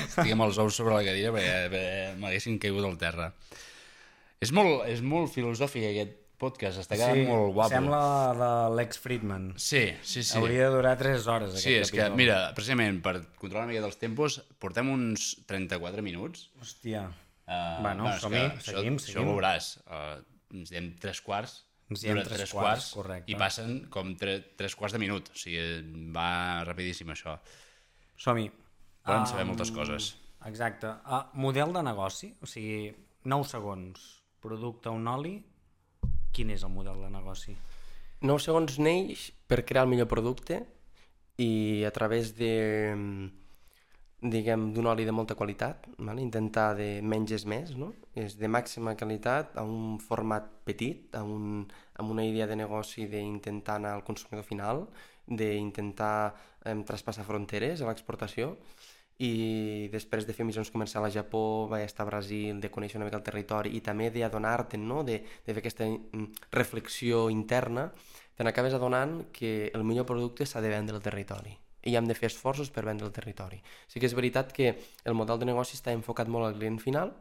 S3: estic amb els ous sobre la cadira perquè m'haguessin caigut al terra. És molt, és molt filosòfic aquest podcast, està quedant molt guapo.
S2: sembla de Lex Friedman.
S3: Sí, sí, sí.
S2: Hauria de durar 3 hores, aquest
S3: Sí, és que,
S2: capítol.
S3: mira, precisament per controlar una mica dels tempos, portem uns 34 minuts.
S2: Hòstia.
S3: Uh,
S2: Bueno,
S3: és
S2: som-hi,
S3: que
S2: seguim,
S3: això,
S2: seguim.
S3: Això ho veuràs. Uh, ens diem tres quarts,
S2: Ens diem
S3: dura
S2: tres quarts, correcte.
S3: i passen com tre, tres quarts de minut. O sigui, va rapidíssim això.
S2: Som-hi.
S3: Volem saber moltes coses.
S2: Exacte. Uh, model de negoci, o sigui, 9 segons, producte, un oli, quin és el model de negoci?
S1: 9 segons neix per crear el millor producte i a través de diguem d'un oli de molta qualitat, vale? intentar de menys és més, no? és de màxima qualitat a un format petit, a un, amb una idea de negoci d'intentar anar al consumidor final, d'intentar eh, traspassar fronteres a l'exportació i després de fer missions comercials a Japó, vaig estar a Brasil, de conèixer una mica el territori i també d'adonar-te, no? de, de fer aquesta mm, reflexió interna, te n'acabes adonant que el millor producte s'ha de vendre al territori i hem de fer esforços per vendre el territori. Sí que és veritat que el model de negoci està enfocat molt al client final,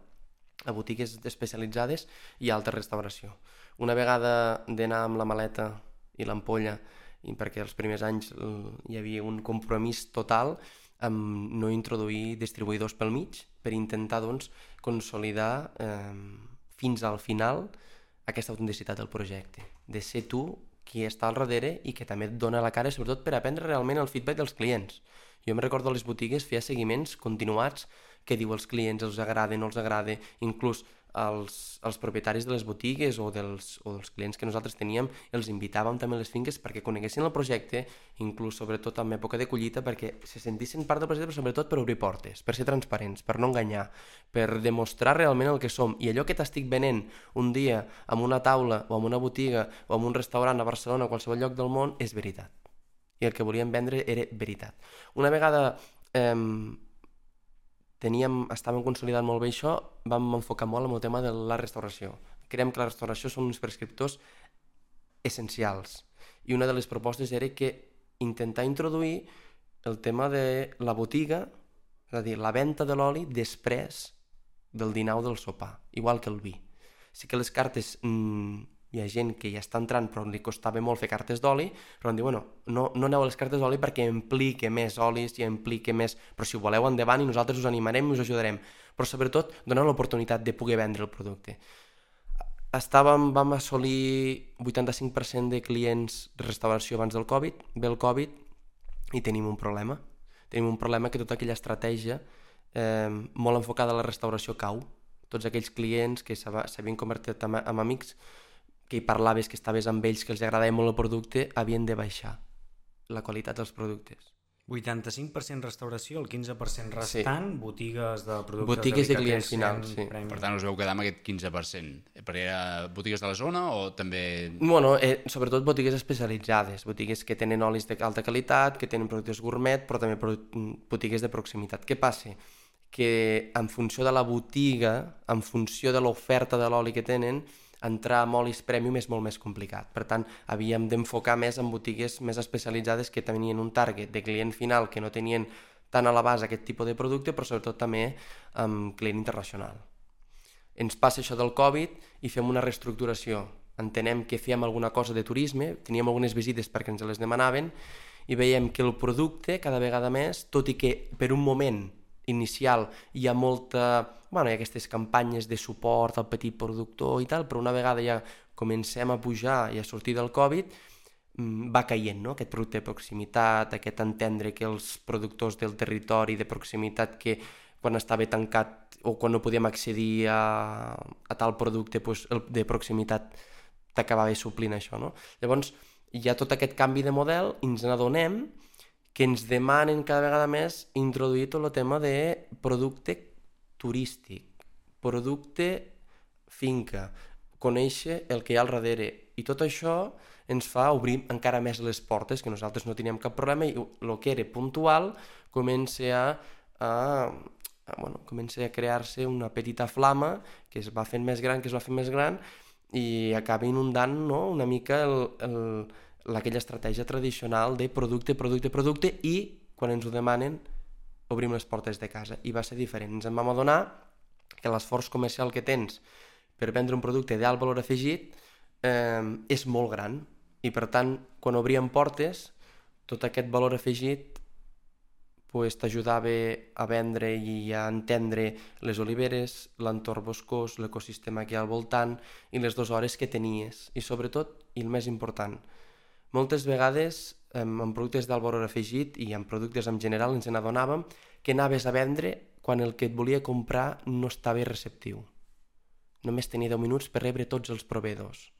S1: a botigues especialitzades i a alta restauració. Una vegada d'anar amb la maleta i l'ampolla, i perquè els primers anys hi havia un compromís total amb no introduir distribuïdors pel mig per intentar doncs, consolidar eh, fins al final aquesta autenticitat del projecte, de ser tu qui està al darrere i que també et dona la cara, sobretot per aprendre realment el feedback dels clients. Jo em recordo a les botigues feia seguiments continuats què diu els clients, els agrada, no els agrada, inclús els, els propietaris de les botigues o dels, o dels clients que nosaltres teníem, els invitàvem també a les finques perquè coneguessin el projecte, inclús sobretot en època de collita, perquè se sentissin part del projecte, però sobretot per obrir portes, per ser transparents, per no enganyar, per demostrar realment el que som. I allò que t'estic venent un dia amb una taula o amb una botiga o amb un restaurant a Barcelona o a qualsevol lloc del món és veritat. I el que volíem vendre era veritat. Una vegada eh, teníem, estàvem consolidant molt bé això, vam enfocar molt en el tema de la restauració. Creiem que la restauració són uns prescriptors essencials. I una de les propostes era que intentar introduir el tema de la botiga, és a dir, la venda de l'oli després del dinar o del sopar, igual que el vi. Sí que les cartes mmm, hi ha gent que ja està entrant però li costava molt fer cartes d'oli, però em diu, bueno, no, no aneu a les cartes d'oli perquè implica més olis i implica més... Però si ho voleu endavant i nosaltres us animarem i us ajudarem. Però sobretot doneu l'oportunitat de poder vendre el producte. Estàvem, vam assolir 85% de clients de restauració abans del Covid, ve el Covid i tenim un problema. Tenim un problema que tota aquella estratègia eh, molt enfocada a la restauració cau. Tots aquells clients que s'havien convertit en, en amics que hi parlaves, que estaves amb ells, que els agradava molt el producte, havien de baixar la qualitat dels productes.
S2: 85% restauració, el 15% restant, sí. botigues de productes
S1: botigues de, clients finals, sí.
S3: Premium. Per tant, us veu quedar amb aquest 15%. Perquè era botigues de la zona o també...
S1: Bueno, eh, sobretot botigues especialitzades, botigues que tenen olis d'alta qualitat, que tenen productes gourmet, però també botigues de proximitat. Què passa? Que en funció de la botiga, en funció de l'oferta de l'oli que tenen, entrar amb olis premium és molt més complicat. Per tant, havíem d'enfocar més en botigues més especialitzades que tenien un target de client final que no tenien tan a la base aquest tipus de producte, però sobretot també amb client internacional. Ens passa això del Covid i fem una reestructuració. Entenem que fèiem alguna cosa de turisme, teníem algunes visites perquè ens les demanaven i veiem que el producte cada vegada més, tot i que per un moment inicial hi ha molta... Bueno, hi ha aquestes campanyes de suport al petit productor i tal, però una vegada ja comencem a pujar i a sortir del Covid, mm, va caient, no? aquest producte de proximitat, aquest entendre que els productors del territori de proximitat que quan estava tancat o quan no podíem accedir a, a tal producte pues, el de proximitat t'acabava suplint això. No? Llavors, hi ha tot aquest canvi de model i ens n'adonem que ens demanen cada vegada més introduir tot el tema de producte turístic, producte finca, conèixer el que hi ha al darrere. I tot això ens fa obrir encara més les portes, que nosaltres no teníem cap problema, i el que era puntual comença a, a, a, bueno, comença a crear-se una petita flama que es va fent més gran, que es va fent més gran, i acaba inundant no? una mica el, el, aquella estratègia tradicional de producte, producte, producte i quan ens ho demanen obrim les portes de casa i va ser diferent. Ens en vam adonar que l'esforç comercial que tens per vendre un producte d'alt valor afegit eh, és molt gran i per tant quan obríem portes tot aquest valor afegit pues, t'ajudava a vendre i a entendre les oliveres, l'entorn boscós, l'ecosistema que hi ha al voltant i les dues hores que tenies. I sobretot, i el més important, moltes vegades en productes d'alt valor afegit i en productes en general ens n'adonàvem que anaves a vendre quan el que et volia comprar no estava receptiu. Només tenia 10 minuts per rebre tots els proveedors.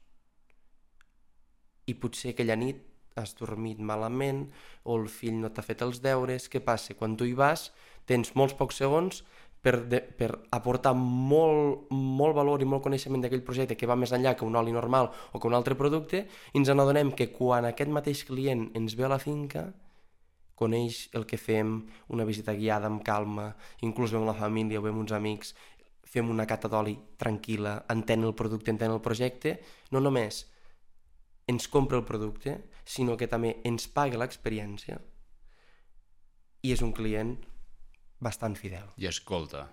S1: I potser aquella nit has dormit malament o el fill no t'ha fet els deures. Què passa? Quan tu hi vas, tens molts pocs segons per, de, per aportar molt, molt valor i molt coneixement d'aquell projecte que va més enllà que un oli normal o que un altre producte, i ens n'adonem que quan aquest mateix client ens ve a la finca, coneix el que fem, una visita guiada amb calma, inclús ve amb la família o ve amb uns amics, fem una cata d'oli tranquil·la, entén el producte, entén el projecte, no només ens compra el producte, sinó que també ens paga l'experiència i és un client bastant fidel.
S3: I escolta.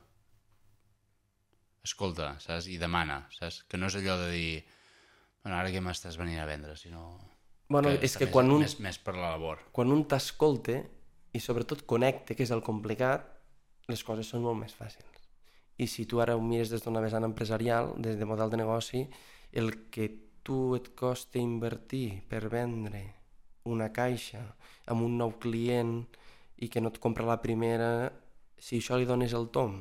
S3: Escolta, saps? I demana, saps? Que no és allò de dir bueno, ara què m'estàs venint a vendre, sinó...
S1: Bueno,
S3: que
S1: és que
S3: més,
S1: quan un,
S3: Més, més per la labor.
S1: quan un t'escolta i sobretot connecta, que és el complicat, les coses són molt més fàcils. I si tu ara ho mires des d'una vessant empresarial, des de model de negoci, el que tu et costa invertir per vendre una caixa amb un nou client i que no et compra la primera, si això li dones el tom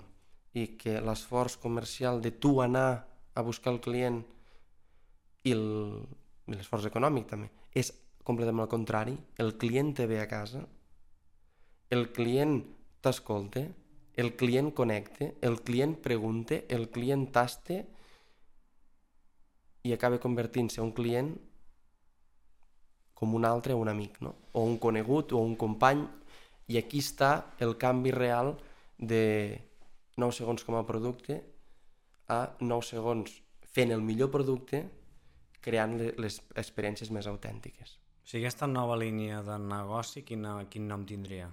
S1: i que l'esforç comercial de tu anar a buscar el client i el- l'esforç econòmic també és completament al contrari, el client te ve a casa, el client t'escolta, el client connecta, el client pregunta, el client taste i acaba convertint-se un client com un altre o un amic, no? o un conegut o un company, i aquí està el canvi real de 9 segons com a producte a 9 segons fent el millor producte creant le- les experiències més autèntiques.
S2: O sigui, aquesta nova línia de negoci, quina, quin nom tindria?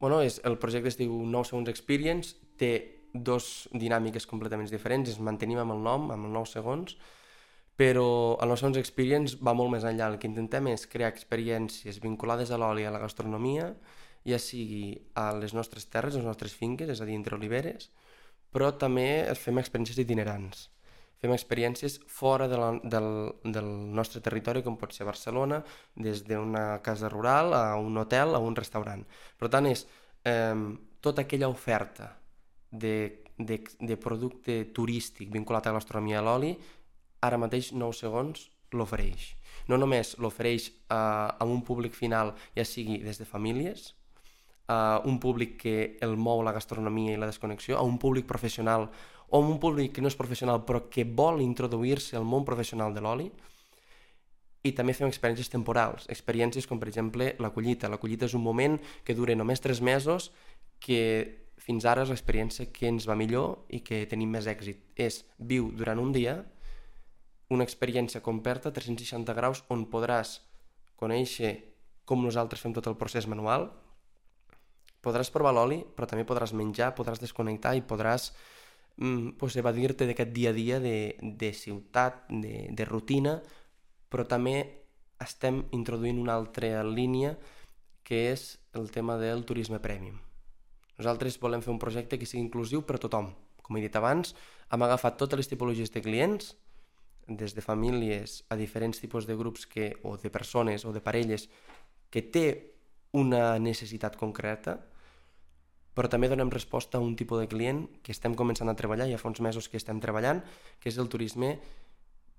S1: Bueno, és, el projecte es diu 9 segons experience, té dos dinàmiques completament diferents, ens mantenim amb el nom, amb el 9 segons, però el 9 segons experience va molt més enllà. El que intentem és crear experiències vinculades a l'oli i a la gastronomia, ja sigui a les nostres terres, les nostres finques, és a dir, entre oliveres, però també fem experiències itinerants. Fem experiències fora de la, del, del nostre territori, com pot ser Barcelona, des d'una casa rural a un hotel, a un restaurant. Per tant, és eh, tota aquella oferta de, de, de producte turístic vinculat a la gastronomia i a l'oli, ara mateix 9 segons l'ofereix. No només l'ofereix eh, a un públic final, ja sigui des de famílies, a un públic que el mou la gastronomia i la desconnexió, a un públic professional o a un públic que no és professional però que vol introduir-se al món professional de l'oli, i també fem experiències temporals, experiències com per exemple la collita. La collita és un moment que dura només 3 mesos que fins ara és l'experiència que ens va millor i que tenim més èxit. És viu durant un dia una experiència completa 360 graus on podràs conèixer com nosaltres fem tot el procés manual, podràs provar l'oli, però també podràs menjar, podràs desconnectar i podràs mm, pues, evadir-te d'aquest dia a dia de, de ciutat, de, de rutina, però també estem introduint una altra línia que és el tema del turisme premium. Nosaltres volem fer un projecte que sigui inclusiu per a tothom. Com he dit abans, hem agafat totes les tipologies de clients, des de famílies a diferents tipus de grups que, o de persones o de parelles que té una necessitat concreta, però també donem resposta a un tipus de client que estem començant a treballar, ja fa uns mesos que estem treballant, que és el turisme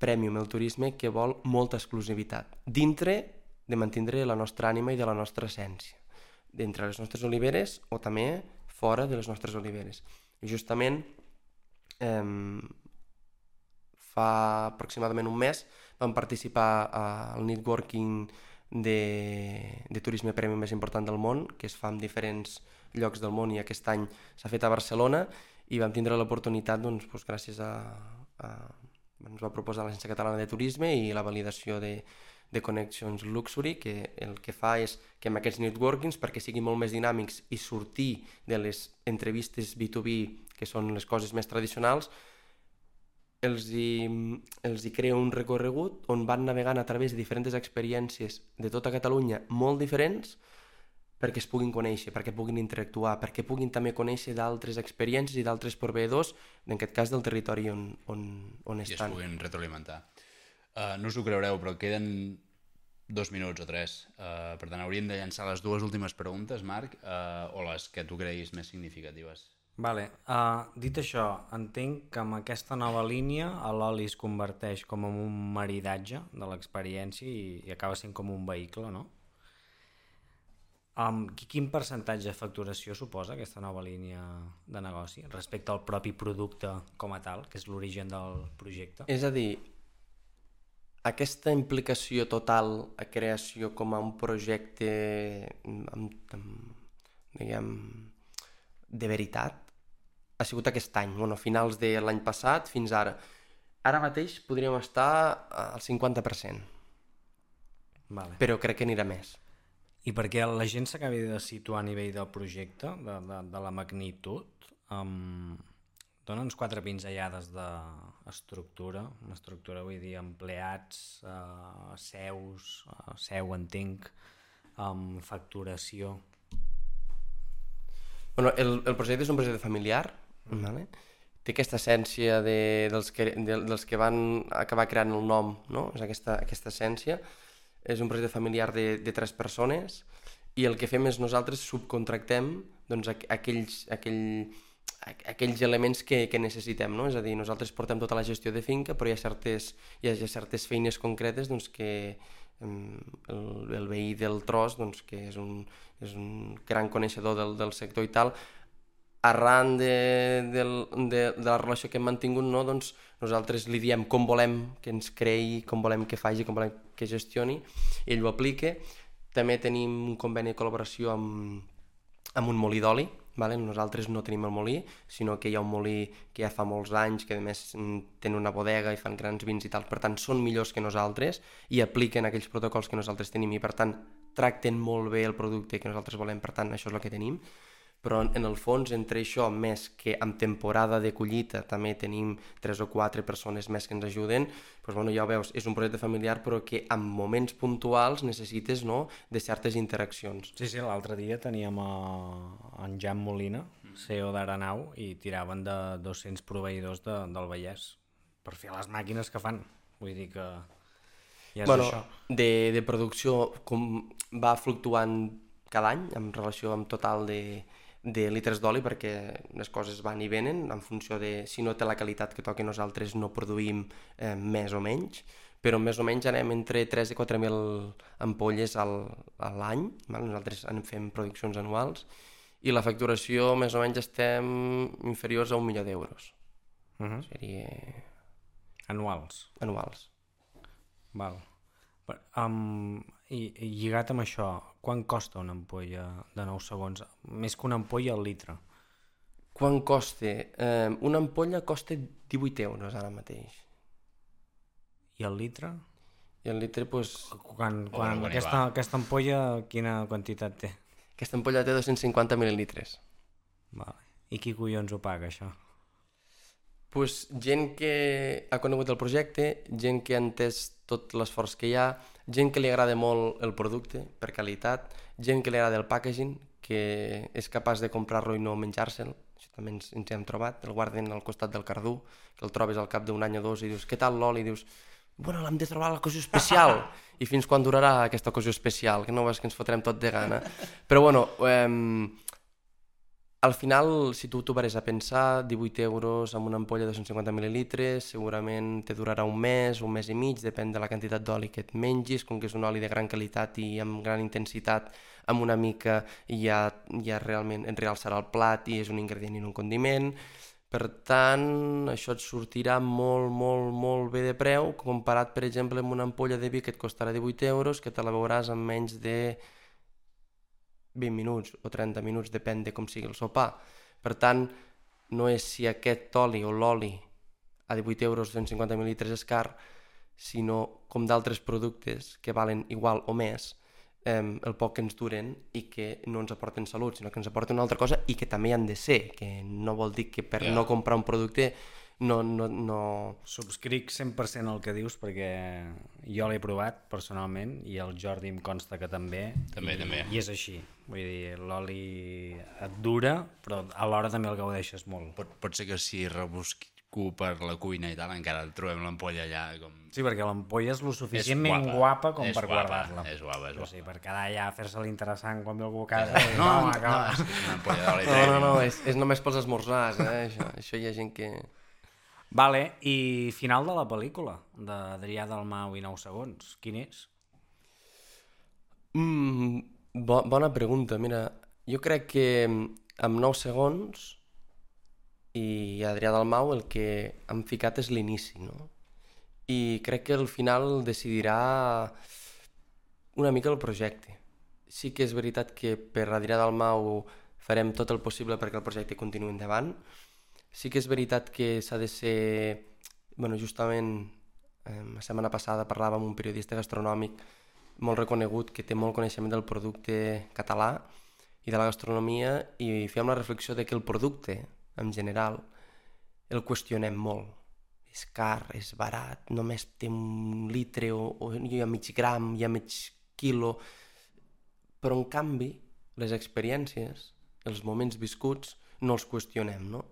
S1: premium, el turisme que vol molta exclusivitat, dintre de mantindre la nostra ànima i de la nostra essència, d'entre les nostres oliveres o també fora de les nostres oliveres. I justament eh, fa aproximadament un mes vam participar al networking de, de turisme premi més important del món, que es fa en diferents llocs del món i aquest any s'ha fet a Barcelona i vam tindre l'oportunitat, doncs, doncs, gràcies a, a... ens va proposar l'Agència Catalana de Turisme i la validació de, de Connections Luxury, que el que fa és que amb aquests networkings, perquè siguin molt més dinàmics i sortir de les entrevistes B2B, que són les coses més tradicionals, els hi, els hi crea un recorregut on van navegant a través de diferents experiències de tota Catalunya molt diferents perquè es puguin conèixer, perquè puguin interactuar, perquè puguin també conèixer d'altres experiències i d'altres proveïdors, en aquest cas del territori on, on, on
S3: I es
S1: estan.
S3: puguin retroalimentar. Uh, no us ho creureu, però queden dos minuts o tres. Uh, per tant, hauríem de llançar les dues últimes preguntes, Marc, uh, o les que tu creguis més significatives.
S2: Vale. Uh, dit això, entenc que amb aquesta nova línia l'oli es converteix com en un maridatge de l'experiència i, i acaba sent com un vehicle, no? Um, qui- quin percentatge de facturació suposa aquesta nova línia de negoci respecte al propi producte com a tal, que és l'origen del projecte?
S1: És a dir, aquesta implicació total a creació com a un projecte amb, amb, diguem, de veritat ha sigut aquest any, bueno, finals de l'any passat fins ara. Ara mateix podríem estar al 50%,
S2: Vale.
S1: però crec que anirà més.
S2: I perquè la gent s'acabi de situar a nivell del projecte, de, de, de la magnitud, um, dona'ns quatre pinzellades d'estructura, una estructura vull dir empleats, uh, seus, uh, seu entenc, um, facturació...
S1: Bueno, el, el projecte és un projecte familiar, mm. vale? té aquesta essència de, dels, que, de, dels que van acabar creant el nom, no? és aquesta, aquesta essència. És un projecte familiar de, de tres persones i el que fem és nosaltres subcontractem doncs, aquells, aquell, aquells elements que, que necessitem, no? És a dir, nosaltres portem tota la gestió de finca, però hi ha certes, hi ha certes feines concretes doncs, que el, el veí del tros, doncs, que és un, és un gran coneixedor del, del sector i tal, arran de, de, de, de la relació que hem mantingut, no, doncs nosaltres li diem com volem que ens creï, com volem que faci, com volem que gestioni, ell ho aplica. També tenim un conveni de col·laboració amb, amb un molí d'oli, vale? nosaltres no tenim el molí, sinó que hi ha un molí que ja fa molts anys, que a més tenen una bodega i fan grans vins i tal, per tant són millors que nosaltres i apliquen aquells protocols que nosaltres tenim i per tant tracten molt bé el producte que nosaltres volem, per tant això és el que tenim però en el fons entre això, més que en temporada de collita també tenim tres o quatre persones més que ens ajuden, doncs, bueno, ja ho veus, és un projecte familiar però que en moments puntuals necessites no, de certes interaccions.
S2: Sí, sí, l'altre dia teníem a, en Jan Molina, CEO d'Aranau, i tiraven de 200 proveïdors de, del Vallès per fer les màquines que fan. Vull dir que ja és
S1: bueno,
S2: això.
S1: De, de producció com va fluctuant cada any en relació amb total de, de litres d'oli perquè les coses van i venen en funció de si no té la qualitat que toca nosaltres no produïm eh, més o menys però més o menys anem entre 3 i 4.000 ampolles al, a l'any, nosaltres en fem produccions anuals, i la facturació més o menys estem inferiors a un milió d'euros.
S2: Uh -huh.
S1: Seria...
S2: Anuals.
S1: Anuals.
S2: Val. Um, i, I lligat amb això, quan costa una ampolla de 9 segons? Més que una ampolla al litre.
S1: Quan costa? Eh, una ampolla costa 18 euros ara mateix.
S2: I el litre?
S1: I el litre, doncs...
S2: Quan, quan, quan aquesta, aquesta ampolla, quina quantitat té?
S1: Aquesta ampolla té 250 mil·lilitres.
S2: Vale. I qui collons ho paga, això?
S1: Pues, gent que ha conegut el projecte, gent que ha entès tot l'esforç que hi ha, gent que li agrada molt el producte per qualitat, gent que li agrada el packaging, que és capaç de comprar-lo i no menjar-se'l, això també ens, ens hem trobat, el guarden al costat del cardú, que el trobes al cap d'un any o dos i dius, què tal l'oli? I dius, bueno, l'hem de trobar l'ocasió especial. I fins quan durarà aquesta ocasió especial? Que no veus que ens fotrem tot de gana. Però bueno, eh, al final, si tu t'ho vares a pensar, 18 euros amb una ampolla de 250 mil·lilitres, segurament te durarà un mes, un mes i mig, depèn de la quantitat d'oli que et mengis, com que és un oli de gran qualitat i amb gran intensitat, amb una mica ja, ja realment et realçarà el plat i és un ingredient i un condiment. Per tant, això et sortirà molt, molt, molt bé de preu, comparat, per exemple, amb una ampolla de vi que et costarà 18 euros, que te la veuràs en menys de 20 minuts o 30 minuts, depèn de com sigui el sopar. Per tant, no és si aquest oli o l'oli a 18 euros 150 mil·litres és car, sinó com d'altres productes que valen igual o més, eh, el poc que ens duren i que no ens aporten salut, sinó que ens aporten una altra cosa i que també han de ser, que no vol dir que per yeah. no comprar un producte no, no, no...
S2: Subscric 100% el que dius perquè jo l'he provat personalment i el Jordi em consta que també.
S3: També,
S2: i,
S3: també.
S2: I és així. Vull dir, l'oli et dura, però alhora també el gaudeixes molt.
S3: Pot, pot ser que si rebusco per la cuina i tal, encara trobem l'ampolla allà com...
S2: Sí, perquè l'ampolla és lo suficientment guapa, guapa com
S3: és
S2: per guardar-la.
S3: És guapa, és guapa.
S2: O sigui, per quedar allà a fer-se l'interessant quan ve algú a casa.
S3: No, no, no, no, és, és.
S1: No, no, no, és, és només pels esmorzars, eh? això, això hi ha gent que...
S2: Vale, i final de la pel·lícula, d'Adrià Dalmau i 9 segons, quin és?
S1: Mm, bo, bona pregunta, mira, jo crec que amb 9 segons i Adrià Dalmau el que han ficat és l'inici, no? i crec que al final decidirà una mica el projecte. Sí que és veritat que per Adrià Dalmau farem tot el possible perquè el projecte continuï endavant. Sí que és veritat que s'ha de ser... bueno, justament eh, la setmana passada parlava amb un periodista gastronòmic molt reconegut que té molt coneixement del producte català i de la gastronomia i fèiem la reflexió de que el producte, en general, el qüestionem molt. És car, és barat, només té un litre o, o hi ha mig gram, hi ha mig quilo... Però, en canvi, les experiències, els moments viscuts, no els qüestionem, no?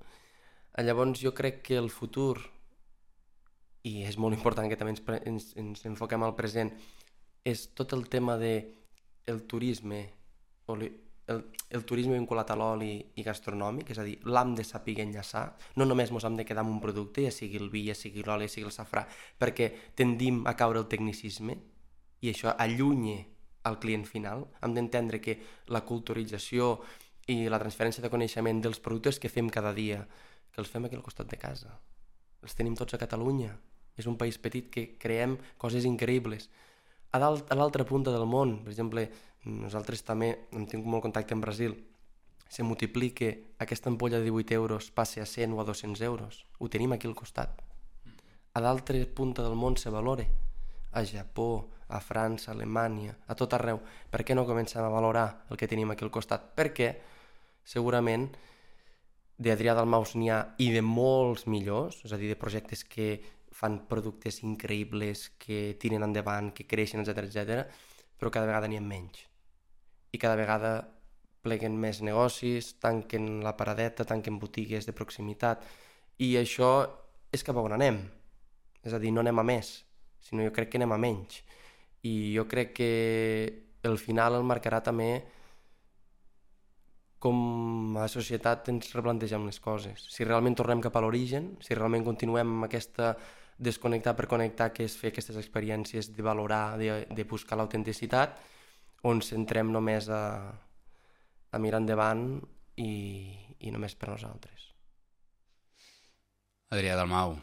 S1: Llavors, jo crec que el futur, i és molt important que també ens, ens, ens enfoquem al present, és tot el tema de el turisme, o el, el turisme vinculat a l'oli i gastronòmic, és a dir, l'hem de saber enllaçar, no només ens hem de quedar amb un producte, ja sigui el vi, ja sigui l'oli, ja sigui el safrà, perquè tendim a caure el tecnicisme i això allunya al client final. Hem d'entendre que la culturització i la transferència de coneixement dels productes que fem cada dia, que els fem aquí al costat de casa. Els tenim tots a Catalunya. És un país petit que creem coses increïbles. A l'altra punta del món, per exemple, nosaltres també hem tingut molt contacte amb Brasil, se multiplica aquesta ampolla de 18 euros passe a 100 o a 200 euros. Ho tenim aquí al costat. A l'altra punta del món se valora. A Japó, a França, a Alemanya, a tot arreu. Per què no comencem a valorar el que tenim aquí al costat? Perquè segurament d'Adrià Dalmaus n'hi ha i de molts millors, és a dir, de projectes que fan productes increïbles, que tiren endavant, que creixen, etc etc, però cada vegada n'hi ha menys i cada vegada pleguen més negocis, tanquen la paradeta, tanquen botigues de proximitat i això és cap a on anem. És a dir, no anem a més, sinó jo crec que anem a menys. I jo crec que el final el marcarà també com a societat ens replantegem les coses. Si realment tornem cap a l'origen, si realment continuem amb aquesta desconnectar per connectar, que és fer aquestes experiències de valorar, de, de buscar l'autenticitat, o ens centrem només a, a mirar endavant i, i només per nosaltres.
S3: Adrià Dalmau,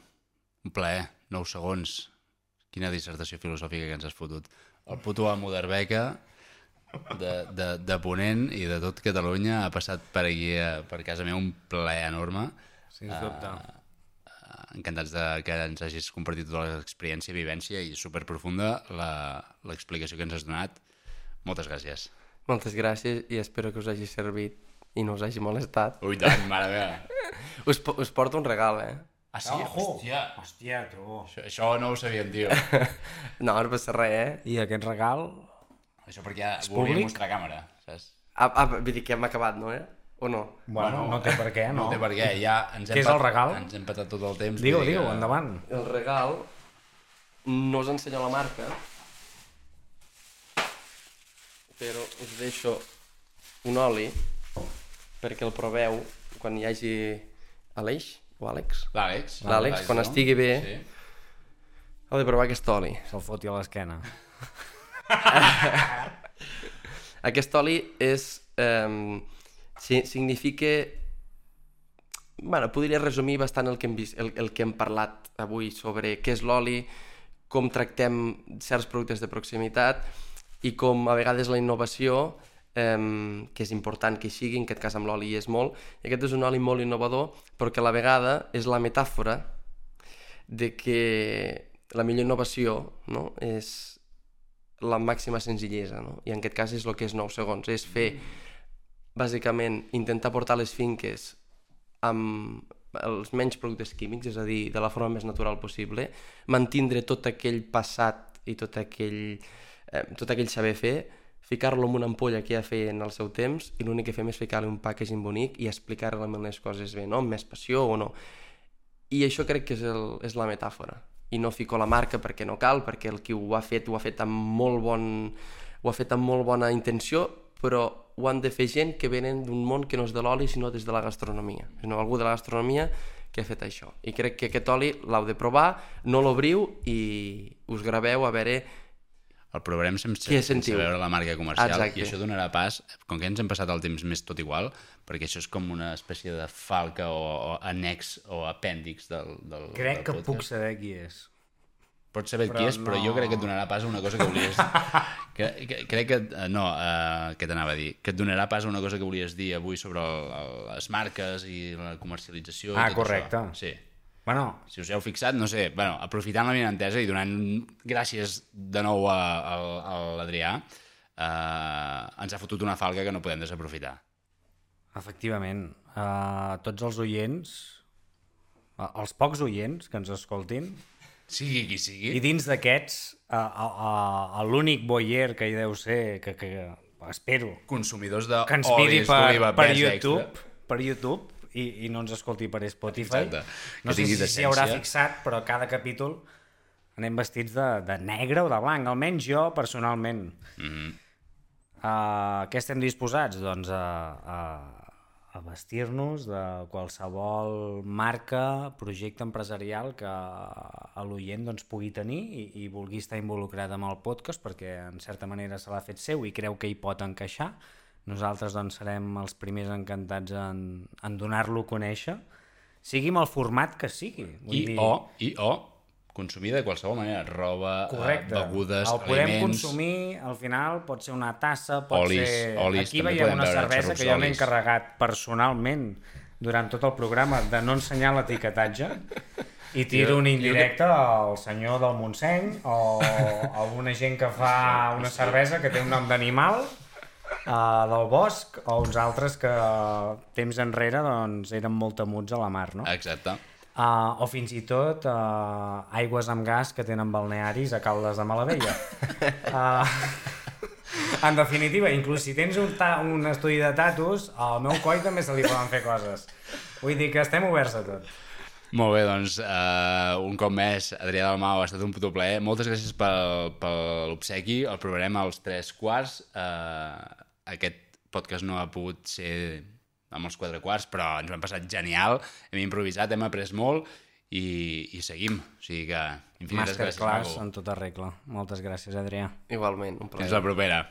S3: un plaer, 9 segons. Quina dissertació filosòfica que ens has fotut. El puto amo d'Arbeca, de, de, de Ponent i de tot Catalunya ha passat per aquí, per casa meva, un plaer enorme.
S2: Sens dubte. Uh,
S3: encantats de que ens hagis compartit tota l'experiència, vivència i superprofunda l'explicació que ens has donat moltes gràcies.
S1: Moltes gràcies i espero que us hagi servit i no us hagi molestat.
S3: Ui, tant, mare meva.
S1: us, us porto un regal, eh?
S3: Ah, sí?
S2: Ojo.
S3: Hòstia.
S2: Hòstia, tu.
S3: Això, això no ho sabíem, tio.
S1: no, no passa res, eh?
S2: I aquest regal...
S3: Això perquè ja
S2: És
S3: volia
S2: públic?
S3: mostrar càmera, saps?
S1: Ah, ah, vull dir que hem acabat, no, eh? O no?
S2: Bueno, no té per què, no?
S3: No té per què, ja ens hem
S2: Què és el regal?
S3: Ens hem patat tot el temps.
S2: Digue-ho,
S3: vull dir
S2: digue-ho,
S3: que-
S2: endavant.
S1: El regal no us ensenyo la marca, però us deixo un oli perquè el proveu quan hi hagi Aleix o Àlex.
S3: L'Àlex.
S1: L'Àlex, quan estigui bé.
S3: Sí.
S1: Heu de provar aquest oli.
S2: Se'l foti a l'esquena.
S1: Aquest oli és... Eh, si, significa... bueno, podria resumir bastant el que, hem vist, el, el que hem parlat avui sobre què és l'oli, com tractem certs productes de proximitat i com a vegades la innovació, eh, que és important que hi sigui, en aquest cas amb l'oli és molt, i aquest és un oli molt innovador, però que a la vegada és la metàfora de que la millor innovació no? és la màxima senzillesa, no? i en aquest cas és el que és 9 segons, és fer, bàsicament, intentar portar les finques amb els menys productes químics, és a dir, de la forma més natural possible, mantindre tot aquell passat i tot aquell, eh, tot aquell saber fer, ficar-lo en una ampolla que ja feia en el seu temps i l'únic que fem és ficar-li un packaging bonic i explicar realment les coses bé, no? amb més passió o no. I això crec que és, el, és la metàfora. I no fico la marca perquè no cal, perquè el qui ho ha fet ho ha fet amb molt, bon, ho ha fet amb molt bona intenció, però ho han de fer gent que venen d'un món que no és de l'oli, sinó des de la gastronomia. No, algú de la gastronomia que ha fet això. I crec que aquest oli l'heu de provar, no l'obriu i us graveu a veure
S3: El provarem sense,
S1: Què
S3: sense
S1: sentiu?
S3: veure la marca comercial
S1: Exacte.
S3: i això donarà pas, com que ens hem passat el temps més tot igual, perquè això és com una espècie de falca o, o annex o apèndix del, del
S2: Crec
S3: del
S2: que
S3: podcast.
S2: puc saber qui és.
S3: pots saber
S2: Però
S3: qui és, però
S2: no.
S3: jo crec que et donarà pas a una cosa que volies... que, que, crec que... eh, No, uh, què t'anava a dir? Que et donarà pas a una cosa que volies dir avui sobre el, el, les marques i la comercialització
S2: Ah,
S3: i tot
S2: correcte.
S3: això. Sí.
S2: Bueno,
S3: Si us heu fixat, no sé, bueno, aprofitant la entesa i donant gràcies de nou a, a, a l'Adrià, eh, ens ha fotut una falca que no podem desaprofitar.
S2: efectivament, uh, tots els oients, uh, els pocs oients que ens escoltin,
S3: Sigui qui sigui.
S2: i dins d'aquests, uh, uh, uh, l'únic boyer que hi deu ser, que, que espero,
S3: Consumidors de
S2: que ens miri per, per YouTube,
S3: extra.
S2: per YouTube i, i no ens escolti per Spotify.
S3: Exacte.
S2: No
S3: Que
S2: sé si s'hi haurà fixat, però cada capítol anem vestits de, de negre o de blanc, almenys jo personalment. Mm. -hmm. uh, què estem disposats? Doncs a, a, a vestir-nos de qualsevol marca, projecte empresarial que a l'oient doncs, pugui tenir i, i vulgui estar involucrat amb el podcast perquè en certa manera se l'ha fet seu i creu que hi pot encaixar. Nosaltres doncs, serem els primers encantats en, en donar-lo a conèixer, sigui amb el format que sigui. Vull
S3: I
S2: dir,
S3: o, i o consumir de qualsevol manera, roba,
S2: Correcte.
S3: eh, begudes,
S2: el podem
S3: aliments...
S2: consumir, al final pot ser una tassa, pot
S3: Olis,
S2: ser...
S3: olis,
S2: Aquí veiem una cervesa que jo m'he encarregat personalment durant tot el programa de no ensenyar l'etiquetatge i tiro
S3: Jo-
S2: un
S3: jo
S2: indirecte al senyor del Montseny o a una gent que fa una cervesa que té un nom d'animal uh, del bosc o uns altres que temps enrere doncs, eren molt temuts a la mar, no?
S3: Exacte.
S2: Uh, o fins i tot uh, aigües amb gas que tenen balnearis a Caldes de Malavella. Uh, en definitiva, inclús si tens un, ta un estudi de tatus, al meu coi també se li poden fer coses. Vull dir que estem oberts a tot.
S3: Molt bé, doncs, uh, un cop més, Adrià Dalmau, ha estat un puto plaer. Moltes gràcies pel, per l'obsequi. El provarem als tres quarts. Uh, aquest podcast no ha pogut ser amb els quatre quarts, però ens ho hem passat genial. Hem improvisat, hem après molt i, i seguim. O sigui que infinites gràcies,
S2: Masterclass en tota regla. Moltes gràcies, Adrià.
S1: Igualment, un plaer.
S3: Fins la propera.